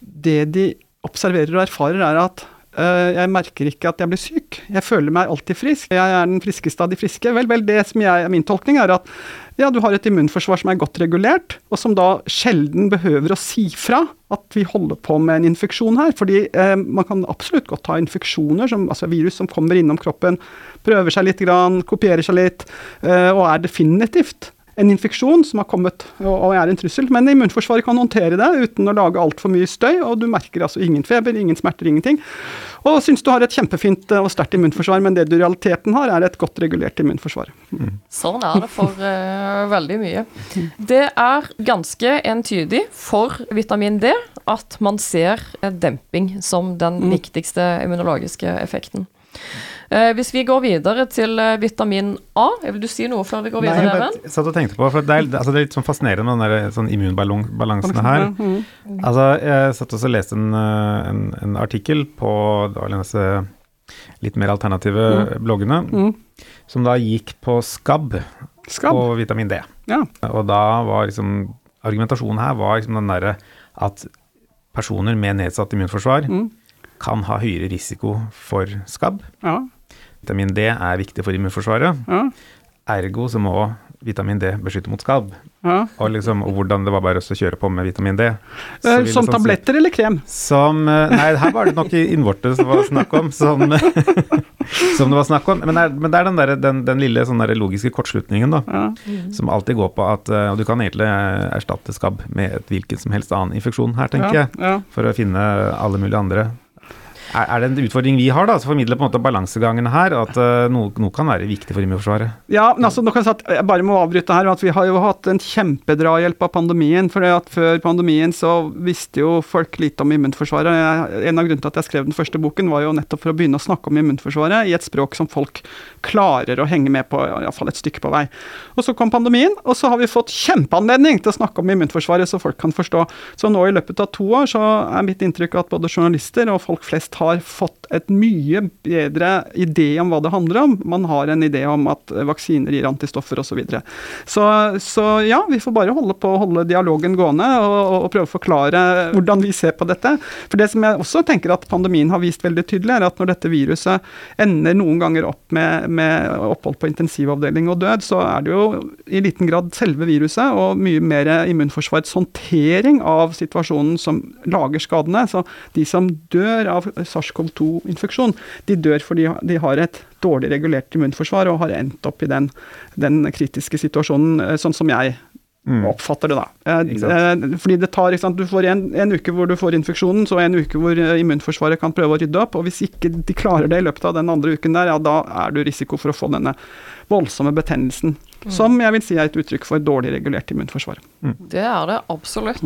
det de observerer og erfarer, er at jeg merker ikke at jeg blir syk. Jeg føler meg alltid frisk. Jeg er den friskeste av de friske. Vel, vel, det som jeg, min tolkning er at ja, du har et immunforsvar som er godt regulert, og som da sjelden behøver å si fra at vi holder på med en infeksjon her. Fordi eh, man kan absolutt godt ha infeksjoner, som, altså virus som kommer innom kroppen, prøver seg litt, grann, kopierer seg litt, eh, og er definitivt en infeksjon som har kommet og er en trussel. Men immunforsvaret kan håndtere det uten å lage altfor mye støy, og du merker altså ingen feber, ingen smerter, ingenting. Og syns du har et kjempefint og sterkt immunforsvar, men det du i realiteten har, er et godt regulert immunforsvar. Mm. Sånn er det for uh, veldig mye. Det er ganske entydig for vitamin D at man ser demping som den mm. viktigste immunologiske effekten. Eh, hvis vi går videre til eh, vitamin A, vil du si noe før vi går videre? Nei, jeg bare, satt og tenkte på, for det er, altså det er litt sånn fascinerende med den der, sånn immunbalansen her. Mm. Altså, jeg satt også og leste en, eh, en, en, artikkel på disse litt mer alternative mm. bloggene, mm. som da gikk på skabb, skabb. og vitamin D. Ja. Og da var liksom Argumentasjonen her var liksom den derre at personer med nedsatt immunforsvar mm. kan ha høyere risiko for skabb. Ja. Vitamin D er viktig for immunforsvaret. Ja. Ergo så må vitamin D beskytte mot skabb. Ja. Og, liksom, og hvordan det var bare å kjøre på med vitamin D. Så som liksom, tabletter eller krem? Som eh, Nei, her var det nok innvortes det var snakk om. Som, som, det var snakk om. Men, er, men det er den, der, den, den lille sånn der logiske kortslutningen, da. Ja. Som alltid går på at Og du kan egentlig erstatte skabb med et hvilken som helst annen infeksjon her, tenker jeg. For å finne alle mulige andre Er, er, det en utfordring vi har, da, som formidler på en måte balansegangen her, at uh, noe, noe, kan være viktig for Immunforsvaret? Ja, men altså, kan jeg, jeg bare må avbryte her. at Vi har jo hatt en kjempedrahjelp av pandemien. for at Før pandemien så visste jo folk lite om immunforsvaret. En av grunnene til at jeg skrev den første boken, var jo nettopp for å begynne å snakke om immunforsvaret i et språk som folk klarer å henge med på, iallfall et stykke på vei. Og Så kom pandemien, og så har vi fått kjempeanledning til å snakke om immunforsvaret, så folk kan forstå. Så nå i løpet av to år så er mitt inntrykk at både journalister og folk flest har fått et mye bedre idé om hva det handler om. Man har en idé om at vaksiner gir antistoffer osv. Så, videre. så Så ja, vi får bare holde på å holde dialogen gående og, og, prøve å forklare hvordan vi ser på dette. For det som jeg også tenker at pandemien har vist veldig tydelig, er at når dette viruset ender noen ganger opp med, med opphold på intensivavdeling og død, så er det jo i liten grad selve viruset og mye mer immunforsvarets håndtering av situasjonen som lager skadene. Så de som dør av SARS-CoV-2-infeksjon, de dør fordi de har et dårlig regulert immunforsvar og har endt opp i den, den kritiske situasjonen, eh, sånn som jeg Mm. Oppfatter det, da. Eh, eh fordi det tar, Du får en, en, uke hvor du får infeksjonen, så en uke hvor immunforsvaret kan prøve å rydde opp. og Hvis ikke de klarer det i løpet av den andre uken der, ja, da er du risiko for å få denne voldsomme betennelsen. Mm. Som jeg vil si er et uttrykk for dårlig regulert immunforsvar. Mm. Det er det absolutt.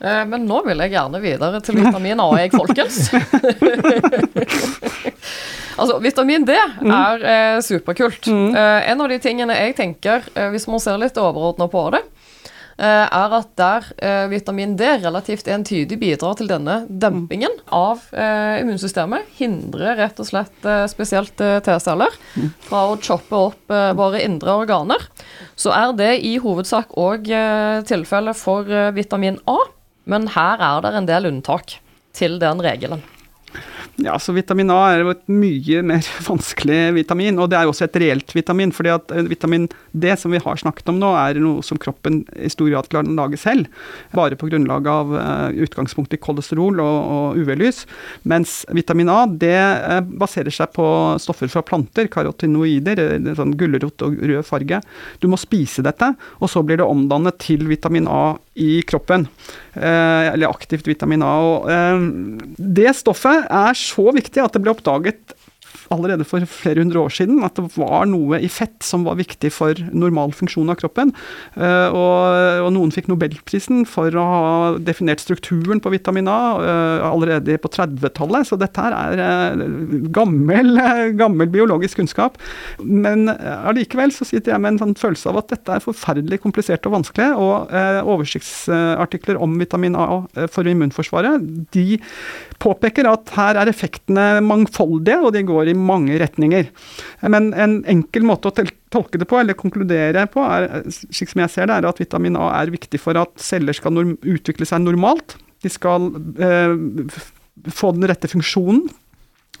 Mm. Eh, men nå vil jeg gjerne videre til vitamin A, jeg, folkens. altså, vitamin D mm. er eh, superkult. Mm. Eh, en av de tingene jeg tenker, eh, hvis man ser litt overordna på det, er at der vitamin D relativt entydig bidrar til denne dempingen av immunsystemet, hindrer rett og slett spesielt T-celler mm. fra å choppe opp våre indre organer, så er det i hovedsak òg tilfellet for vitamin A. Men her er det en del unntak til den regelen. Ja, så Vitamin A er jo et mye mer vanskelig vitamin, og det er jo også et reelt vitamin. fordi at eh, Vitamin D, som vi har snakket om nå, er noe som kroppen i stor grad klarer å lage selv. Bare på grunnlag av utgangspunktet utgangspunkt i kolesterol og, UV-lys. Mens vitamin A det uh, baserer seg på stoffer fra planter, karotinoider, sånn gulrot og rød farge. Du må spise dette, og så blir det omdannet til vitamin A i kroppen. Uh, eller aktivt vitamin A. og Det stoffet er så viktig at det ble oppdaget allerede for flere hundre år siden at det var noe i fett som var viktig for normal funksjon av kroppen. Uh, og, og, noen fikk nobelprisen for å ha definert strukturen på vitamin A uh, allerede på 30-tallet, så dette her er uh, gammel, gammel, biologisk kunnskap. Men allikevel så sitter jeg med en sånn følelse av at dette er forferdelig komplisert og vanskelig, og oversiktsartikler om vitamin A for immunforsvaret, de påpeker at her er effektene mangfoldige, og de går i mange retninger. Men en enkel måte å tolke det på, eller konkludere på, er, slik som jeg ser det, er at vitamin A er viktig for at celler skal utvikle seg normalt. De skal eh, få den rette funksjonen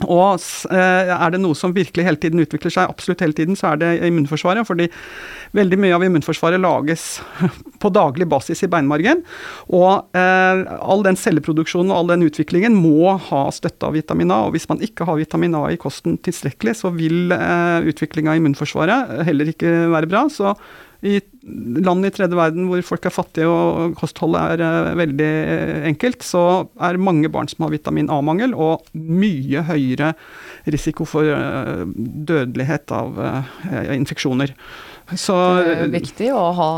og eh, er det noe som virkelig hele tiden utvikler seg, absolutt hele tiden, så er det immunforsvaret. Fordi veldig mye av immunforsvaret lages på daglig basis i beinmargen. Og eh, all den celleproduksjonen og all den utviklingen må ha støtte av vitamin A. Og hvis man ikke har vitamin A i kosten tilstrekkelig, så vil eh, utvikling av immunforsvaret heller ikke være bra. Så i land i tredje verden hvor folk er fattige og kostholdet er uh, veldig uh, enkelt, så er mange barn som har vitamin A-mangel, og mye høyere risiko for uh, dødelighet av infeksjoner. Så Det er viktig å ha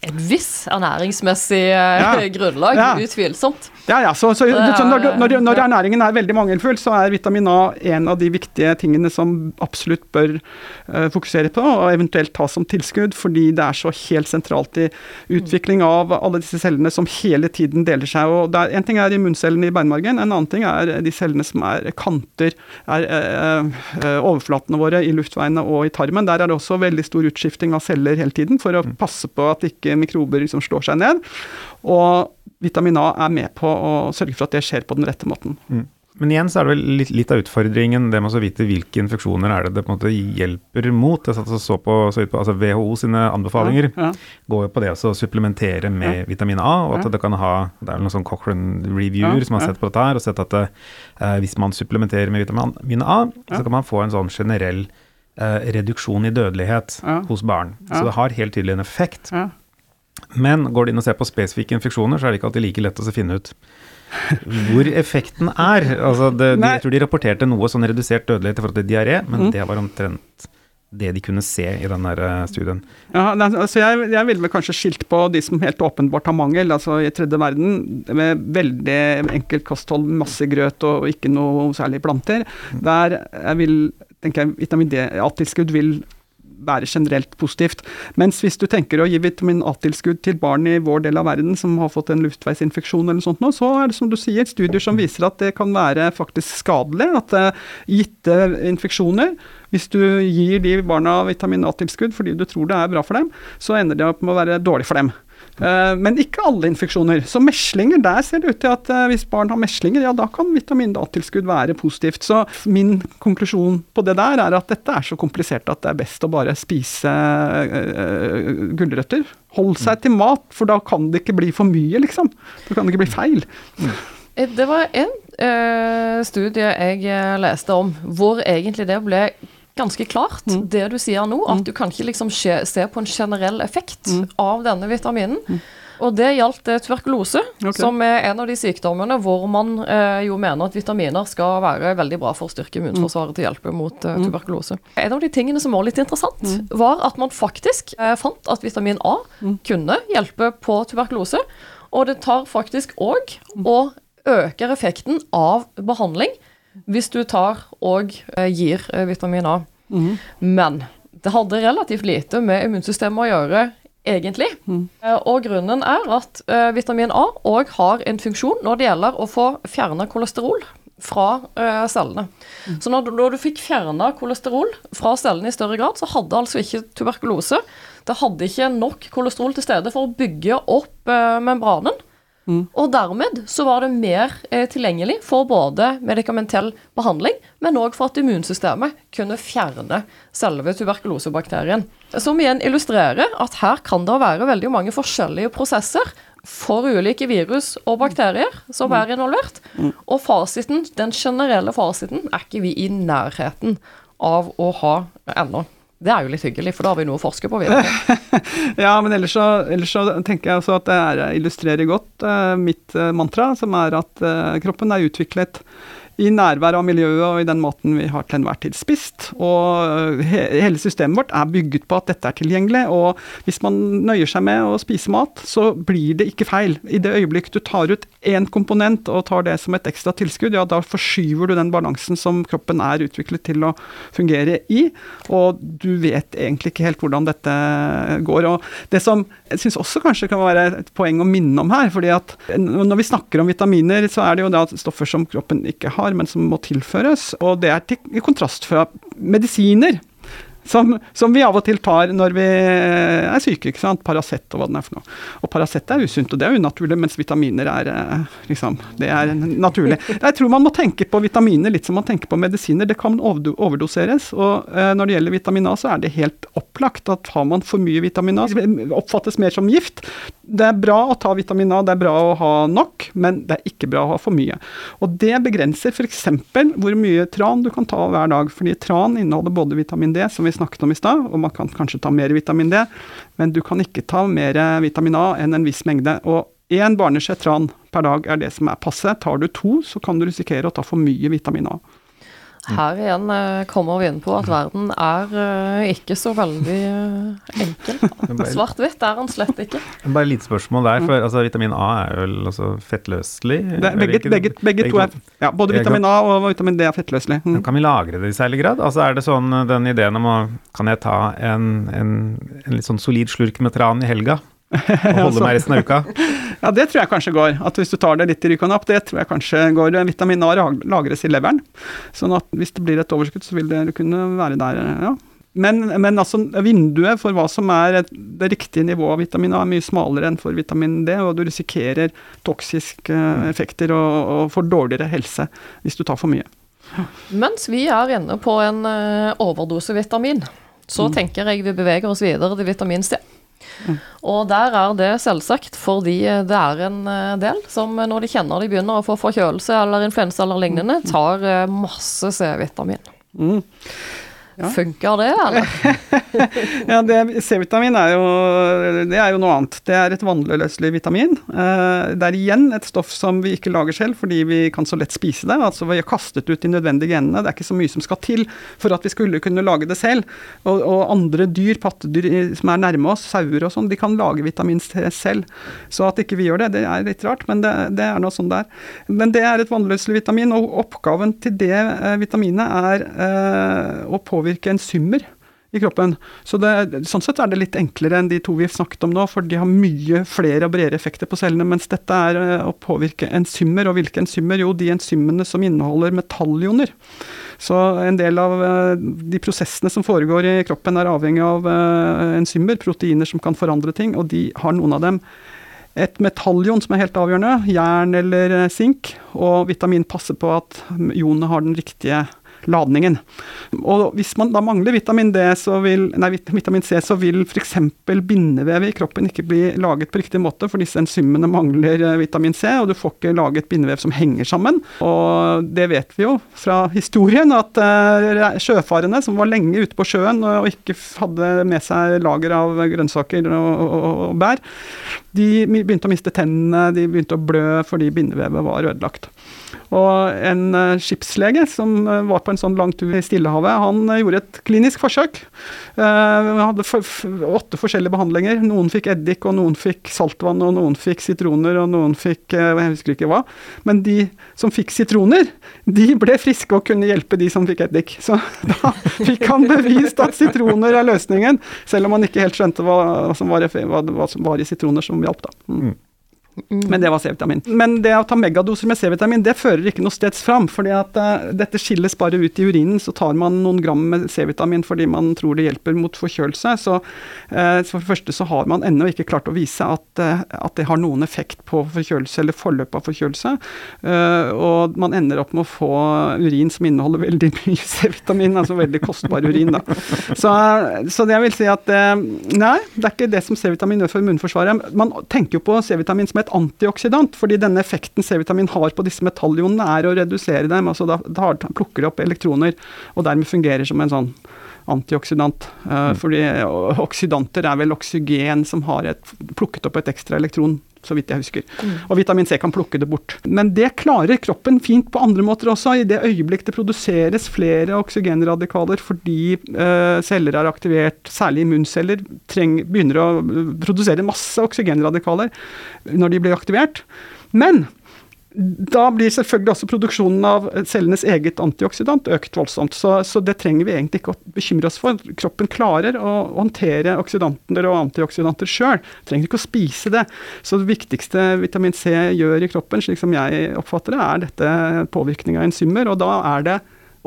et viss ernæringsmessig ja. grunnlag, ja. utvilsomt. Ja, ja. Så, så, så når, når, når, ernæringen er veldig mangelfull, så er vitamin A en av de viktige tingene som absolutt bør uh, fokusere på, og eventuelt ta som tilskudd, fordi det er så helt sentralt i utvikling av alle disse cellene som hele tiden deler seg. og er, En ting er immuncellene i beinmargen, en annen ting er de cellene som er kanter, er uh, uh, overflatene våre i luftveiene og i tarmen. Der er det også veldig stor utskifting av celler hele tiden for å mm. passe på at ikke mikrober liksom slår seg ned. Og vitamin A er med på å sørge for at det skjer på den rette måten. Mm. Men igjen så er det vel litt, litt, av utfordringen det med å vite hvilke infeksjoner er det det på en måte hjelper mot. Jeg satt og så på, så på altså WHO sine anbefalinger ja, ja. går jo på det å supplementere med ja. vitamin A. og at det kan ha, det er noen sånn Cochrane reviewer som har sett på dette her, og sett at eh, hvis man supplementerer med vitamin A, så kan man få en sånn generell eh, reduksjon i dødelighet hos barn. Så det har helt tydelig en effekt. Men går du inn og ser på spesifikke infeksjoner, så er det ikke alltid like lett å finne ut hvor effekten er. Altså det, de, jeg tror de rapporterte noe sånn redusert dødelighet i forhold til diaré, men mm. det var omtrent det de kunne se i den der eh, studien. Ja, altså jeg, jeg ville vel kanskje skilt på de som helt åpenbart har mangel, altså i tredje verden, med veldig enkelt kosthold, masse grøt og ikke noe særlig planter. Mm. Der jeg vil, tenker jeg, vitamin D-tilskudd vil være generelt positivt. Mens hvis du tenker å gi vitamin A-tilskudd til barn i vår del av verden som har fått en luftveisinfeksjon eller sånt nå, så er det som du sier, studier som viser at det kan være faktisk skadelig. At uh, gitte infeksjoner hvis du gir de barna vitamin A-tilskudd fordi du tror det er bra for dem, så ender det opp med å være dårlig for dem. Eh, men ikke alle infeksjoner. Så meslinger, der ser det ut til at eh, hvis barn har meslinger, ja da kan vitamin A-tilskudd være positivt. Så min konklusjon på det der er at dette er så komplisert at det er best å bare spise uh, gulrøtter. Hold seg til mat, for da kan det ikke bli for mye, liksom. Da kan det ikke bli feil. Det var en uh, studie jeg leste om hvor egentlig det ble ganske klart, mm. det du sier nå. At mm. du kan ikke liksom se på en generell effekt mm. av denne vitaminen. Mm. Og det gjaldt eh, tuberkulose, okay. som er en av de sykdommene hvor man eh, jo mener at vitaminer skal være veldig bra for å styrke immunforsvaret til hjelpe mot eh, tuberkulose. En av de tingene som var litt interessant, var at man faktisk eh, fant at vitamin A kunne hjelpe på tuberkulose. Og det tar faktisk òg og øker effekten av behandling hvis du tar og eh, gir eh, vitamin A. Mm. Men det hadde relativt lite med immunsystemet å gjøre, egentlig. Mm. Og grunnen er at vitamin A òg har en funksjon når det gjelder å få fjerna kolesterol fra cellene. Mm. Så når, når, du fikk fjerna kolesterol fra cellene i større grad, så hadde altså ikke tuberkulose Det hadde ikke nok kolesterol til stede for å bygge opp membranen. Mm. Og dermed så var det mer eh, tilgjengelig for både medikamentell behandling, men òg for at immunsystemet kunne fjerne selve tuberkulosebakterien. Som igjen illustrerer at her kan det være veldig mange forskjellige prosesser for ulike virus og bakterier som er involvert. Mm. Og fasiten, den generelle fasiten er ikke vi i nærheten av å ha ennå. Det er jo litt hyggelig, for da har vi noe å forske på videre. ja, men ellers så, ellers så, tenker jeg også at det er, illustrerer godt uh, mitt uh, mantra, som er at uh, kroppen er utviklet i nærvær av miljøet og i den måten vi har til enhver tid spist. Og he hele systemet vårt er bygget på at dette er tilgjengelig. Og hvis man nøyer seg med å spise mat, så blir det ikke feil. I det øyeblikk du tar ut én komponent og tar det som et ekstra tilskudd, ja da forskyver du den balansen som kroppen er utviklet til å fungere i. Og du vet egentlig ikke helt hvordan dette går. Og det som jeg syns også kanskje kan være et poeng å minne om her, fordi at når vi snakker om vitaminer, så er det jo da stoffer som kroppen ikke har men som må tilføres. Og det er til, i kontrast fra medisiner. Som, som, vi av og til tar når vi er syke. ikke sant? Paracet og hva den er for noe. Og Paracet er usunt, og det er unaturlig, mens vitaminer er eh, liksom, det er naturlig. Jeg tror man må tenke på vitaminer litt som man tenker på medisiner. Det kan overdoseres. Og eh, når det gjelder vitamin A, så er det helt opplagt at har man for mye vitamin A, oppfattes mer som gift det er bra å ta vitamin A, det er bra å ha nok, men det er ikke bra å ha for mye. Og det begrenser f.eks. hvor mye tran du kan ta hver dag. Fordi tran inneholder både vitamin D, som vi snakket om i stad, og man kan kanskje ta mer vitamin D, men du kan ikke ta mer vitamin A enn en viss mengde. Og én barneskje tran per dag er det som er passe. Tar du to, så kan du risikere å ta for mye vitamin A. Her igjen eh, kommer vi inn på at verden er eh, ikke så veldig eh, enkel. Svart-hvitt er den slett ikke. Bare et lite spørsmål der, for altså, vitamin A er jo altså fettløselig? Det, begge, begge, begge, to er ja, Både vitamin A og vitamin D er fettløselig. Mm. Kan vi lagre det i særlig grad? Altså Er det sånn den ideen om å Kan jeg ta en, en, en litt sånn solid slurk med tran i helga? Og holde meg resten av uka? ja, det tror jeg kanskje går. At hvis du tar det litt i rykanap, det tror jeg kanskje går. Vitamin A lagres i leveren. Sånn at hvis det blir et overskudd, så vil det kunne være der, ja. Men, men altså, vinduet for hva som er det riktige nivået av vitamin A, er mye smalere enn for vitamin D, og du risikerer toksiske effekter og, og får dårligere helse hvis du tar for mye. Mens vi er inne på en overdose overdosevitamin, så mm. tenker jeg vi beveger oss videre til vitamin C. Og der er det selvsagt fordi det er en eh, del som når de kjenner de begynner å få forkjølelse eller influensa eller lignende, tar eh, masse C-vitamin. Mm. Ja. Funker det, eller? ja, C-vitamin er jo, det er jo noe annet. Det er et vannløselig vitamin. Eh, det er igjen et stoff som vi ikke lager selv fordi vi kan så lett spise det. Altså Vi har kastet ut de nødvendige genene. Det er ikke så mye som skal til for at vi skulle kunne lage det selv. Og, og andre dyr, pattedyr som er nærme oss, sauer og sånn, de kan lage vitamin C selv. Så at ikke vi gjør det, det er litt rart, men det, det er noe sånn det er. Men det er et vannløselig vitamin, og oppgaven til det eh, vitaminet er eh, å påvirke påvirke enzymer i kroppen. Så det, sånn sett er det litt enklere enn de to vi snakket om nå, for de har mye flere og bredere effekter på cellene. Mens dette er eh, å påvirke enzymer. Og hvilke enzymer? Jo, de enzymene som inneholder metallioner. Så en del av eh, de prosessene som foregår i kroppen er avhengig av eh, enzymer, proteiner som kan forandre ting, og de har noen av dem et metallion som er helt avgjørende, jern eller sink, og vitamin passer på at ionene har den riktige ladningen. Og hvis man da mangler vitamin, D, så vil, nei, vitamin C, så vil f.eks. bindevevet i kroppen ikke bli laget på riktig måte, for disse enzymene mangler eh, vitamin C, og du får ikke laget bindevev som henger sammen. Og det vet vi jo fra historien, at uh, sjøfarende som var lenge ute på sjøen og ikke hadde med seg lager av grønnsaker og, og, og bær, de begynte å miste tennene, de begynte å blø fordi bindevevet var ødelagt. Og en uh, skipslege som uh, var på en sånn lang tur i Stillehavet, han uh, gjorde et klinisk forsøk. Han hadde åtte forskjellige behandlinger. Noen fikk eddik, og noen fikk saltvann, og noen fikk sitroner, og noen fikk jeg husker ikke hva. Men de som fikk sitroner, de ble friske og kunne hjelpe de som fikk eddik. Så da fikk han bevist at sitroner er løsningen, selv om han ikke helt skjønte hva, som, var, hva som var i sitroner som hjalp. da. Mm. Men det var C-vitamin. Men det å ta megadoser med C-vitamin det fører ikke noe steds fram. fordi at uh, dette skilles bare ut i urinen. Så tar man noen gram med C-vitamin fordi man tror det hjelper mot forkjølelse. Så, uh, for det første så har man ennå ikke klart å vise at, uh, at, det har noen effekt på forkjølelse eller forløpet av forkjølelse. og man ender opp med å få urin som inneholder veldig mye C-vitamin, altså veldig kostbar urin. da. Så, så det jeg vil si at nei, det er ikke det som C-vitamin gjør for immunforsvaret. Man tenker jo på C-vitamin som et antioksidant, fordi denne effekten C-vitamin har på disse metallionene, er å redusere dem. altså Da, da plukker de opp elektroner, og dermed fungerer som en sånn antioksidant. Uh, mm. Fordi oksidanter er vel oksygen som har et, plukket opp et ekstra elektron så vidt jeg husker. Mm. Og vitamin C kan plukke det bort. Men det klarer kroppen fint på andre måter også. I det øyeblikk det produseres flere oksygenradikaler fordi uh, celler er aktivert, særlig immunceller, treng, begynner å produsere masse oksygenradikaler når de blir aktivert. Men da blir selvfølgelig også produksjonen av cellenes eget antioksidant økt voldsomt. Så, så, det trenger vi egentlig ikke å bekymre oss for. Kroppen klarer å håndtere oksidanter og antioksidanter sjøl. Trenger ikke å spise det. Så det viktigste vitamin C gjør i kroppen, slik som jeg oppfatter det, er dette påvirkning av enzymer. Og da er det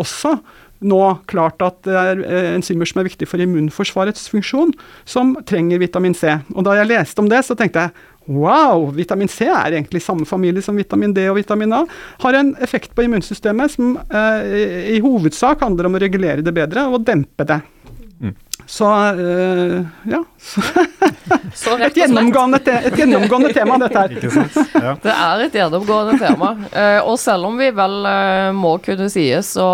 også nå klart at det er eh, enzymer som er viktige for immunforsvarets funksjon, som trenger vitamin C. Og da jeg leste om det, så tenkte jeg Wow! Vitamin C er egentlig samme familie som vitamin D og vitamin A. Har en effekt på immunsystemet som eh, i hovedsak handler om å regulere det bedre og dempe det. Mm. Så eh, ja. Så et, gjennomgående te et gjennomgående tema, dette her. Ja. Det er et gjennomgående tema. Eh, og selv om vi vel uh, må kunne sies å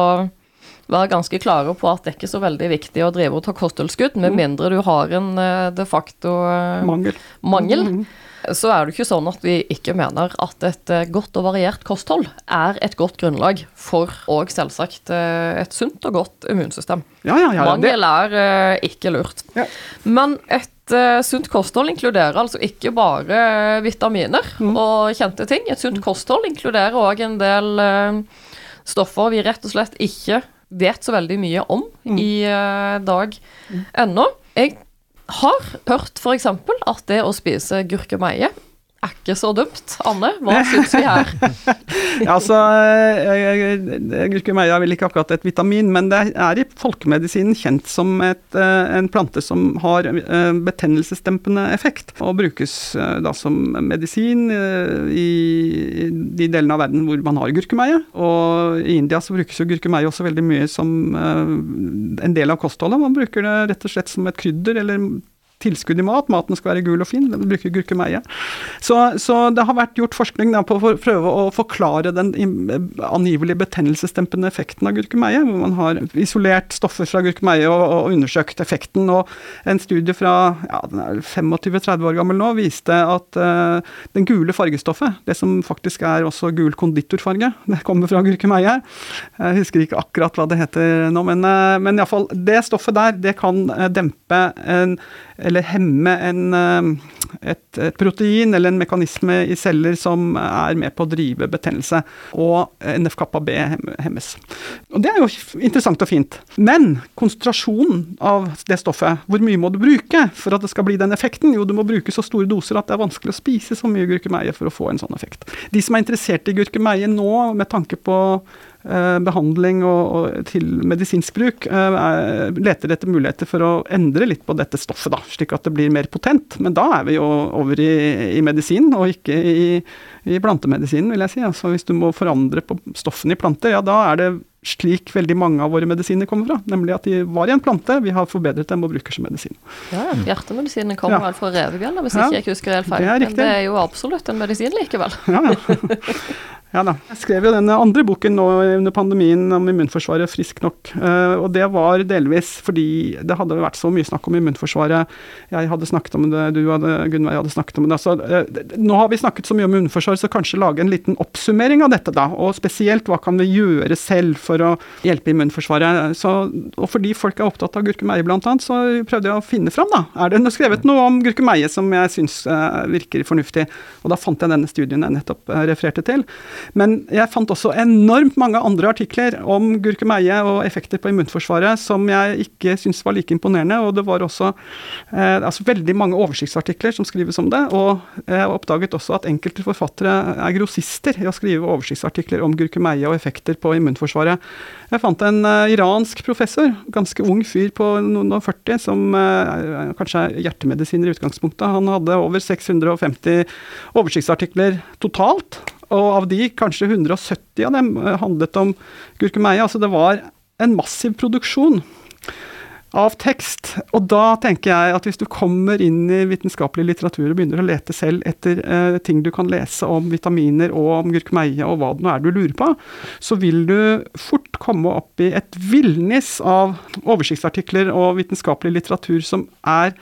være ganske klare på at det er ikke så veldig viktig å drive og ta kosttilskudd, med mm. mindre du har en uh, de facto mangel. mangel. Mm så er det ikke sånn at vi ikke mener at et eh, godt og variert kosthold er et godt grunnlag for og selvsagt eh, et sunt og godt immunsystem. Ja, ja, ja, Mangel er uh, ikke lurt. Men et sunt kosthold inkluderer altså ikke bare vitaminer mm. og kjente ting. Et sunt kosthold inkluderer òg en del stoffer vi rett og slett ikke vet så veldig mye om mm. i dag mm. ennå. Jeg har hørt f.eks. at det å spise gurkemeie er ikke så dumt. Anne, hva syns vi her? ja, altså, Gurkemeie er vel ikke akkurat et vitamin, men det er i folkemedisinen kjent som et, eh, en plante som har eh, betennelsesdempende effekt, og brukes eh, da som medisin i de delene av verden hvor man har gurkemeie. Og i India så brukes jo gurkemeie også veldig mye som en del av kostholdet. Man bruker det rett og slett som et krydder eller tilskudd i mat. Maten skal være gul og fin, den bruker gurkemeie. Så, så, det har vært gjort forskning da, på å prøve å forklare den angivelig betennelsesdempende effekten av gurkemeie, hvor man har isolert stoffer fra gurkemeie og, og undersøkt effekten. og En studie fra ja, 25-30 år gammel nå viste at uh, den gule fargestoffet, det som faktisk er også gul konditorfarge, det kommer fra gurkemeie. Jeg husker ikke akkurat hva det heter nå, men, uh, men iallfall det stoffet der, det kan uh, dempe en eller hemme en, eh, et, et, protein eller en mekanisme i celler som er med på å drive betennelse. Og NF-kappa B hemmes. Og Det er jo interessant og fint. Men konsentrasjonen av det stoffet, hvor mye må du bruke for at det skal bli den effekten? Jo, du må bruke så store doser at det er vanskelig å spise så mye gurkemeie for å få en sånn effekt. De som er interessert i gurkemeie nå, med tanke på behandling og, og, til medisinsk bruk, eh, leter etter muligheter for å endre litt på dette stoffet, da, slik at det blir mer potent. Men da er vi jo over i, i medisin, og ikke i, i plantemedisinen, vil jeg si. Altså Hvis du må forandre på stoffene i planter, ja da er det slik veldig mange av våre medisiner kommer fra. Nemlig at de var i en plante, vi har forbedret dem og bruker som medisin. Ja, Hjertemedisinen kommer ja. vel fra revebjørner, hvis ja, ikke jeg husker helt feil. Det Men det er jo absolutt en medisin likevel. Ja, Ja da. Jeg skrev jo den andre boken nå under pandemien om immunforsvaret, frisk nok. Uh, og det var delvis fordi det hadde vært så mye snakk om immunforsvaret. Jeg hadde snakket om det, du hadde, Gunnveig hadde snakket om det. Så, uh, nå har vi snakket så mye om immunforsvaret, så kanskje lage en liten oppsummering av dette, da. Og spesielt hva kan vi gjøre selv for å hjelpe immunforsvaret. Så, og fordi folk er opptatt av gurkemeie bl.a., så prøvde jeg å finne fram, da. Er det skrevet noe om gurkemeie som jeg syns uh, virker fornuftig? Og da fant jeg denne studien jeg nettopp refererte til. Men jeg fant også enormt mange andre artikler om gurkemeie og effekter på immunforsvaret som jeg ikke syntes var like imponerende. Og det var også eh, altså veldig mange oversiktsartikler som skrives om det. Og jeg oppdaget også at enkelte forfattere er grossister i å skrive oversiktsartikler om gurkemeie og effekter på immunforsvaret. Jeg fant en eh, iransk professor, ganske ung fyr på noen og 40, som eh, kanskje er hjertemedisiner i utgangspunktet. Han hadde over 650 oversiktsartikler totalt. Og av de, kanskje 170 av dem eh, handlet om gurkemeie. Altså det var en massiv produksjon av tekst. Og da tenker jeg at hvis du kommer inn i vitenskapelig litteratur og begynner å lete selv etter eh, ting du kan lese om vitaminer og om gurkemeie og hva det nå er du lurer på, så vil du fort komme opp i et villnis av oversiktsartikler og vitenskapelig litteratur som er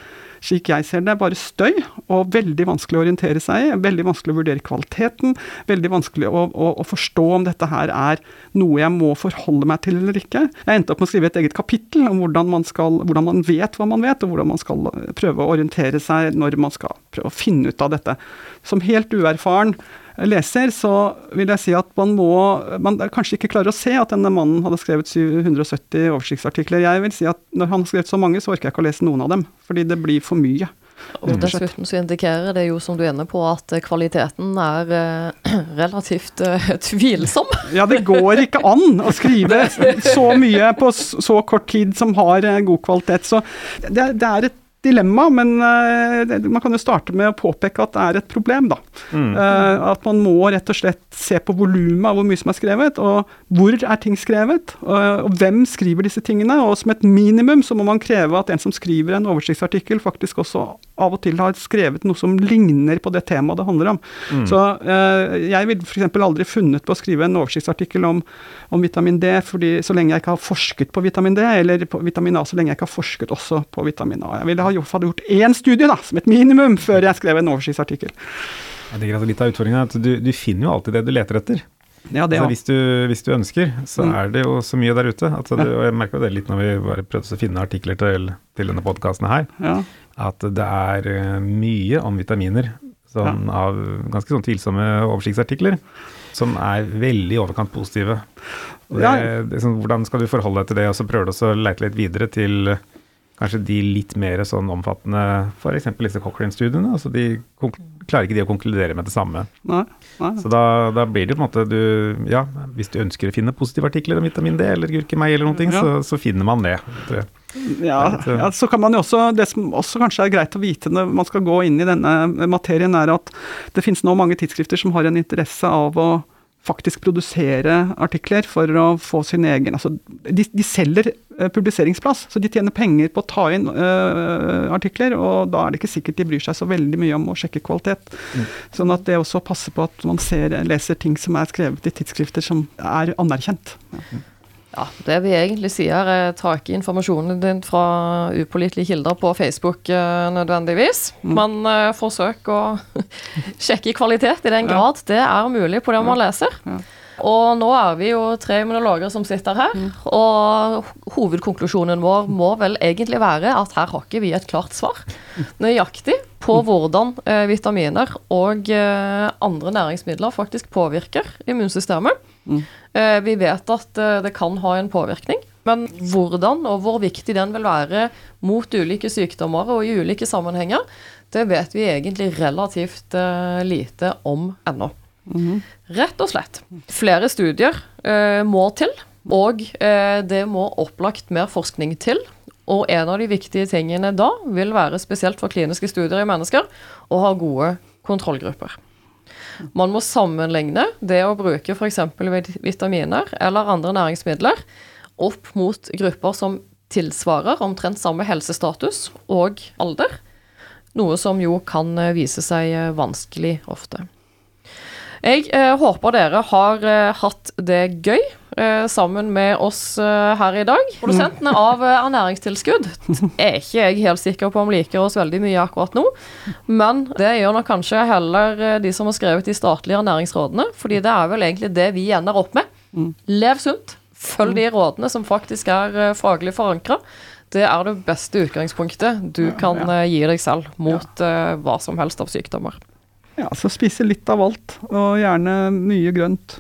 slik jeg ser det, er bare støy og veldig vanskelig å orientere seg i. Veldig vanskelig å vurdere kvaliteten. Veldig vanskelig å, å, å, forstå om dette her er noe jeg må forholde meg til eller ikke. Jeg endte opp med å skrive et eget kapittel om hvordan man, skal, hvordan man vet hva man vet, og hvordan man skal prøve å orientere seg når man skal prøve å finne ut av dette. Som helt uerfaren leser, så vil jeg si at man må Man kanskje ikke klarer å se at denne mannen hadde skrevet 770 oversiktsartikler. Jeg vil si at når han har skrevet så mange, så orker jeg ikke å lese noen av dem. Fordi det blir for mye. Og dessuten så indikerer det jo, som du er inne på, at kvaliteten er eh, relativt eh, tvilsom. Ja, det går ikke an å skrive så mye på så kort tid som har eh, god kvalitet. Så det, det er et dilemma, men uh, man kan jo starte med å påpeke at det er et problem, da. Mm. Uh, at man må rett og slett se på volumet av hvor mye som er skrevet, og hvor er ting skrevet, uh, og hvem skriver disse tingene. Og som et minimum så må man kreve at en som skriver en oversiktsartikkel, faktisk også av og til har skrevet noe som ligner på det temaet det handler om. Mm. Så jeg ville f.eks. aldri funnet på å skrive en oversiktsartikkel om, om, vitamin D fordi så lenge jeg ikke har forsket på vitamin D, eller på vitamin A så lenge jeg ikke har forsket også på vitamin A. Jeg ville ha gjort, hadde gjort én studie, da, som et minimum, før jeg skrev en oversiktsartikkel. Jeg tenker at Litt av utfordringen er at du, du finner jo alltid det du leter etter. Ja, det, altså, hvis, du, hvis, du, ønsker, så mm. er det jo så mye der ute. Altså, det, og jeg merka det litt når vi bare prøvde å finne artikler til, til denne podkasten her. Ja. At det er eh, mye om vitaminer sånn, ja. av ganske sånn tvilsomme oversiktsartikler som er veldig i overkant positive. Det, det, sånn, hvordan skal du forholde deg til det, og så prøver du å leite litt videre til kanskje de litt mer sånn omfattende, f.eks. disse Cochrane-studiene. altså De klarer ikke de å konkludere med det samme. Nei, nei. Så da, da, blir det på en måte du Ja, hvis du ønsker å finne positive artikler om vitamin D eller gurkemeie eller noe, ja. så, så, finner man det. tror Ja, ja, så kan man jo også Det som også kanskje er greit å vite når man skal gå inn i denne materien, er at det finnes nå mange tidsskrifter som har en interesse av å faktisk produsere artikler for å få sin egen altså, de, de selger uh, publiseringsplass, så de tjener penger på å ta inn uh, artikler, og da er det ikke sikkert de bryr seg så veldig mye om å sjekke kvalitet. Mm. Sånn at det også passer på at man ser, leser ting som er skrevet i tidsskrifter som er anerkjent. Ja. Ja, Det vi egentlig sier, er ta ikke informasjonen din fra upålitelige kilder på Facebook uh, nødvendigvis. Mm. Men uh, forsøk å sjekke kvalitet i den grad ja. det er mulig på det man leser. Ja. Og nå er vi jo tre immunologer som sitter her, mm. og hovedkonklusjonen vår må vel egentlig være at her har ikke vi et klart svar nøyaktig på mm. hvordan eh, vitaminer og eh, andre næringsmidler faktisk påvirker immunsystemet. Mm. Eh, vi vet at eh, det kan ha en påvirkning, men hvordan og hvor viktig den vil være mot ulike sykdommer og i ulike sammenhenger, det vet vi egentlig relativt eh, lite om ennå. Mm. Rett og slett. Flere studier må til, og det må opplagt mer forskning til. Og en av de viktige tingene da vil være, spesielt for kliniske studier i mennesker, å ha gode kontrollgrupper. Man må sammenligne det å bruke f.eks. vitaminer eller andre næringsmidler opp mot grupper som tilsvarer omtrent samme helsestatus og alder, noe som jo kan vise seg vanskelig ofte. Jeg eh, håper dere har eh, hatt det gøy eh, sammen med oss eh, her i dag. Produsentene av eh, ernæringstilskudd er ikke jeg helt sikker på om liker oss veldig mye akkurat nå, men det gjør nok kanskje heller eh, de som har skrevet de statlige ernæringsrådene, fordi det er vel egentlig det vi ender opp med. Mm. Lev sunt. Følg de rådene som faktisk er faglig forankra. Det er det beste utgangspunktet du kan gi deg selv mot hva som helst av sykdommer. Ja, så spise litt av alt, og gjerne mye grønt.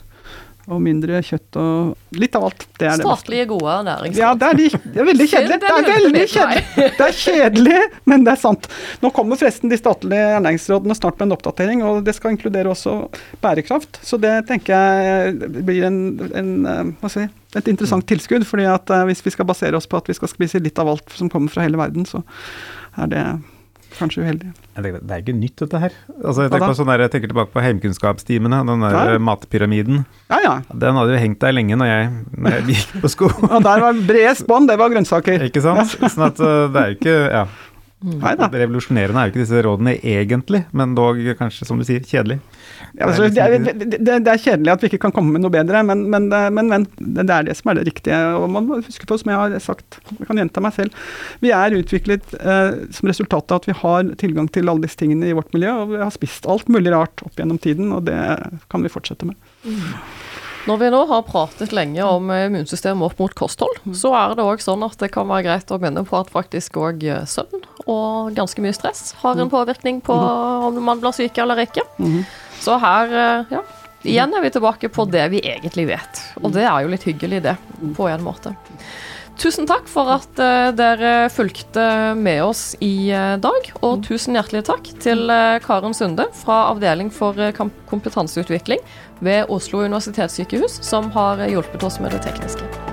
Og mindre kjøtt og litt av alt. Det er Statlige, gode næringsliv. Ja, det er, de, det er veldig kjedelig. Det er veldig kjedelig. Det er kjedelig, men det er sant. Nå kommer forresten de statlige ernæringsrådene snart med en oppdatering, og det skal inkludere også bærekraft. Så det tenker jeg blir en, en eh, hva skal jeg et interessant tilskudd. fordi at eh, hvis vi skal basere oss på at vi skal spise litt av alt som kommer fra hele verden, så er det kanskje uheldig. Tenker, det er ikke nytt, dette her. Altså, jeg, tenker sånn der, jeg, tenker tilbake på heimkunnskapstimene, den der ja. matpyramiden. Ja, ja. Den hadde jo hengt der lenge når jeg, når jeg gikk på sko. og der var bred spann, det var grønnsaker. Ikke sant. Sånn at uh, det er jo ikke Ja. Neida. Revolusjonerende er jo ikke disse rådene egentlig, men dog kanskje, som du sier, kjedelig. Ja, altså, det, er, det, det, er, kjedelig at vi ikke kan komme med noe bedre, men, men, men, men, det er det som er det riktige. og Man må huske på, som jeg har sagt, jeg kan gjenta meg selv, vi er utviklet eh, som resultat av at vi har tilgang til alle disse tingene i vårt miljø, og vi har spist alt mulig rart opp gjennom tiden, og det kan vi fortsette med. Mm. Når vi nå har pratet lenge om immunsystemet opp mot kosthold, mm. så er det òg sånn at det kan være greit å minne på at faktisk òg eh, søvn og ganske mye stress har en mm. påvirkning på mm. om man blir syk eller ikke. Så her, eh, ja. Igjen er vi tilbake på det vi egentlig vet. Og det er jo litt hyggelig, det, på en måte. Tusen takk for at uh, dere fulgte med oss i uh, dag. Og tusen hjertelig takk til Karen Sunde fra Avdeling for kompetanseutvikling ved Oslo universitetssykehus, som har hjulpet oss med det tekniske.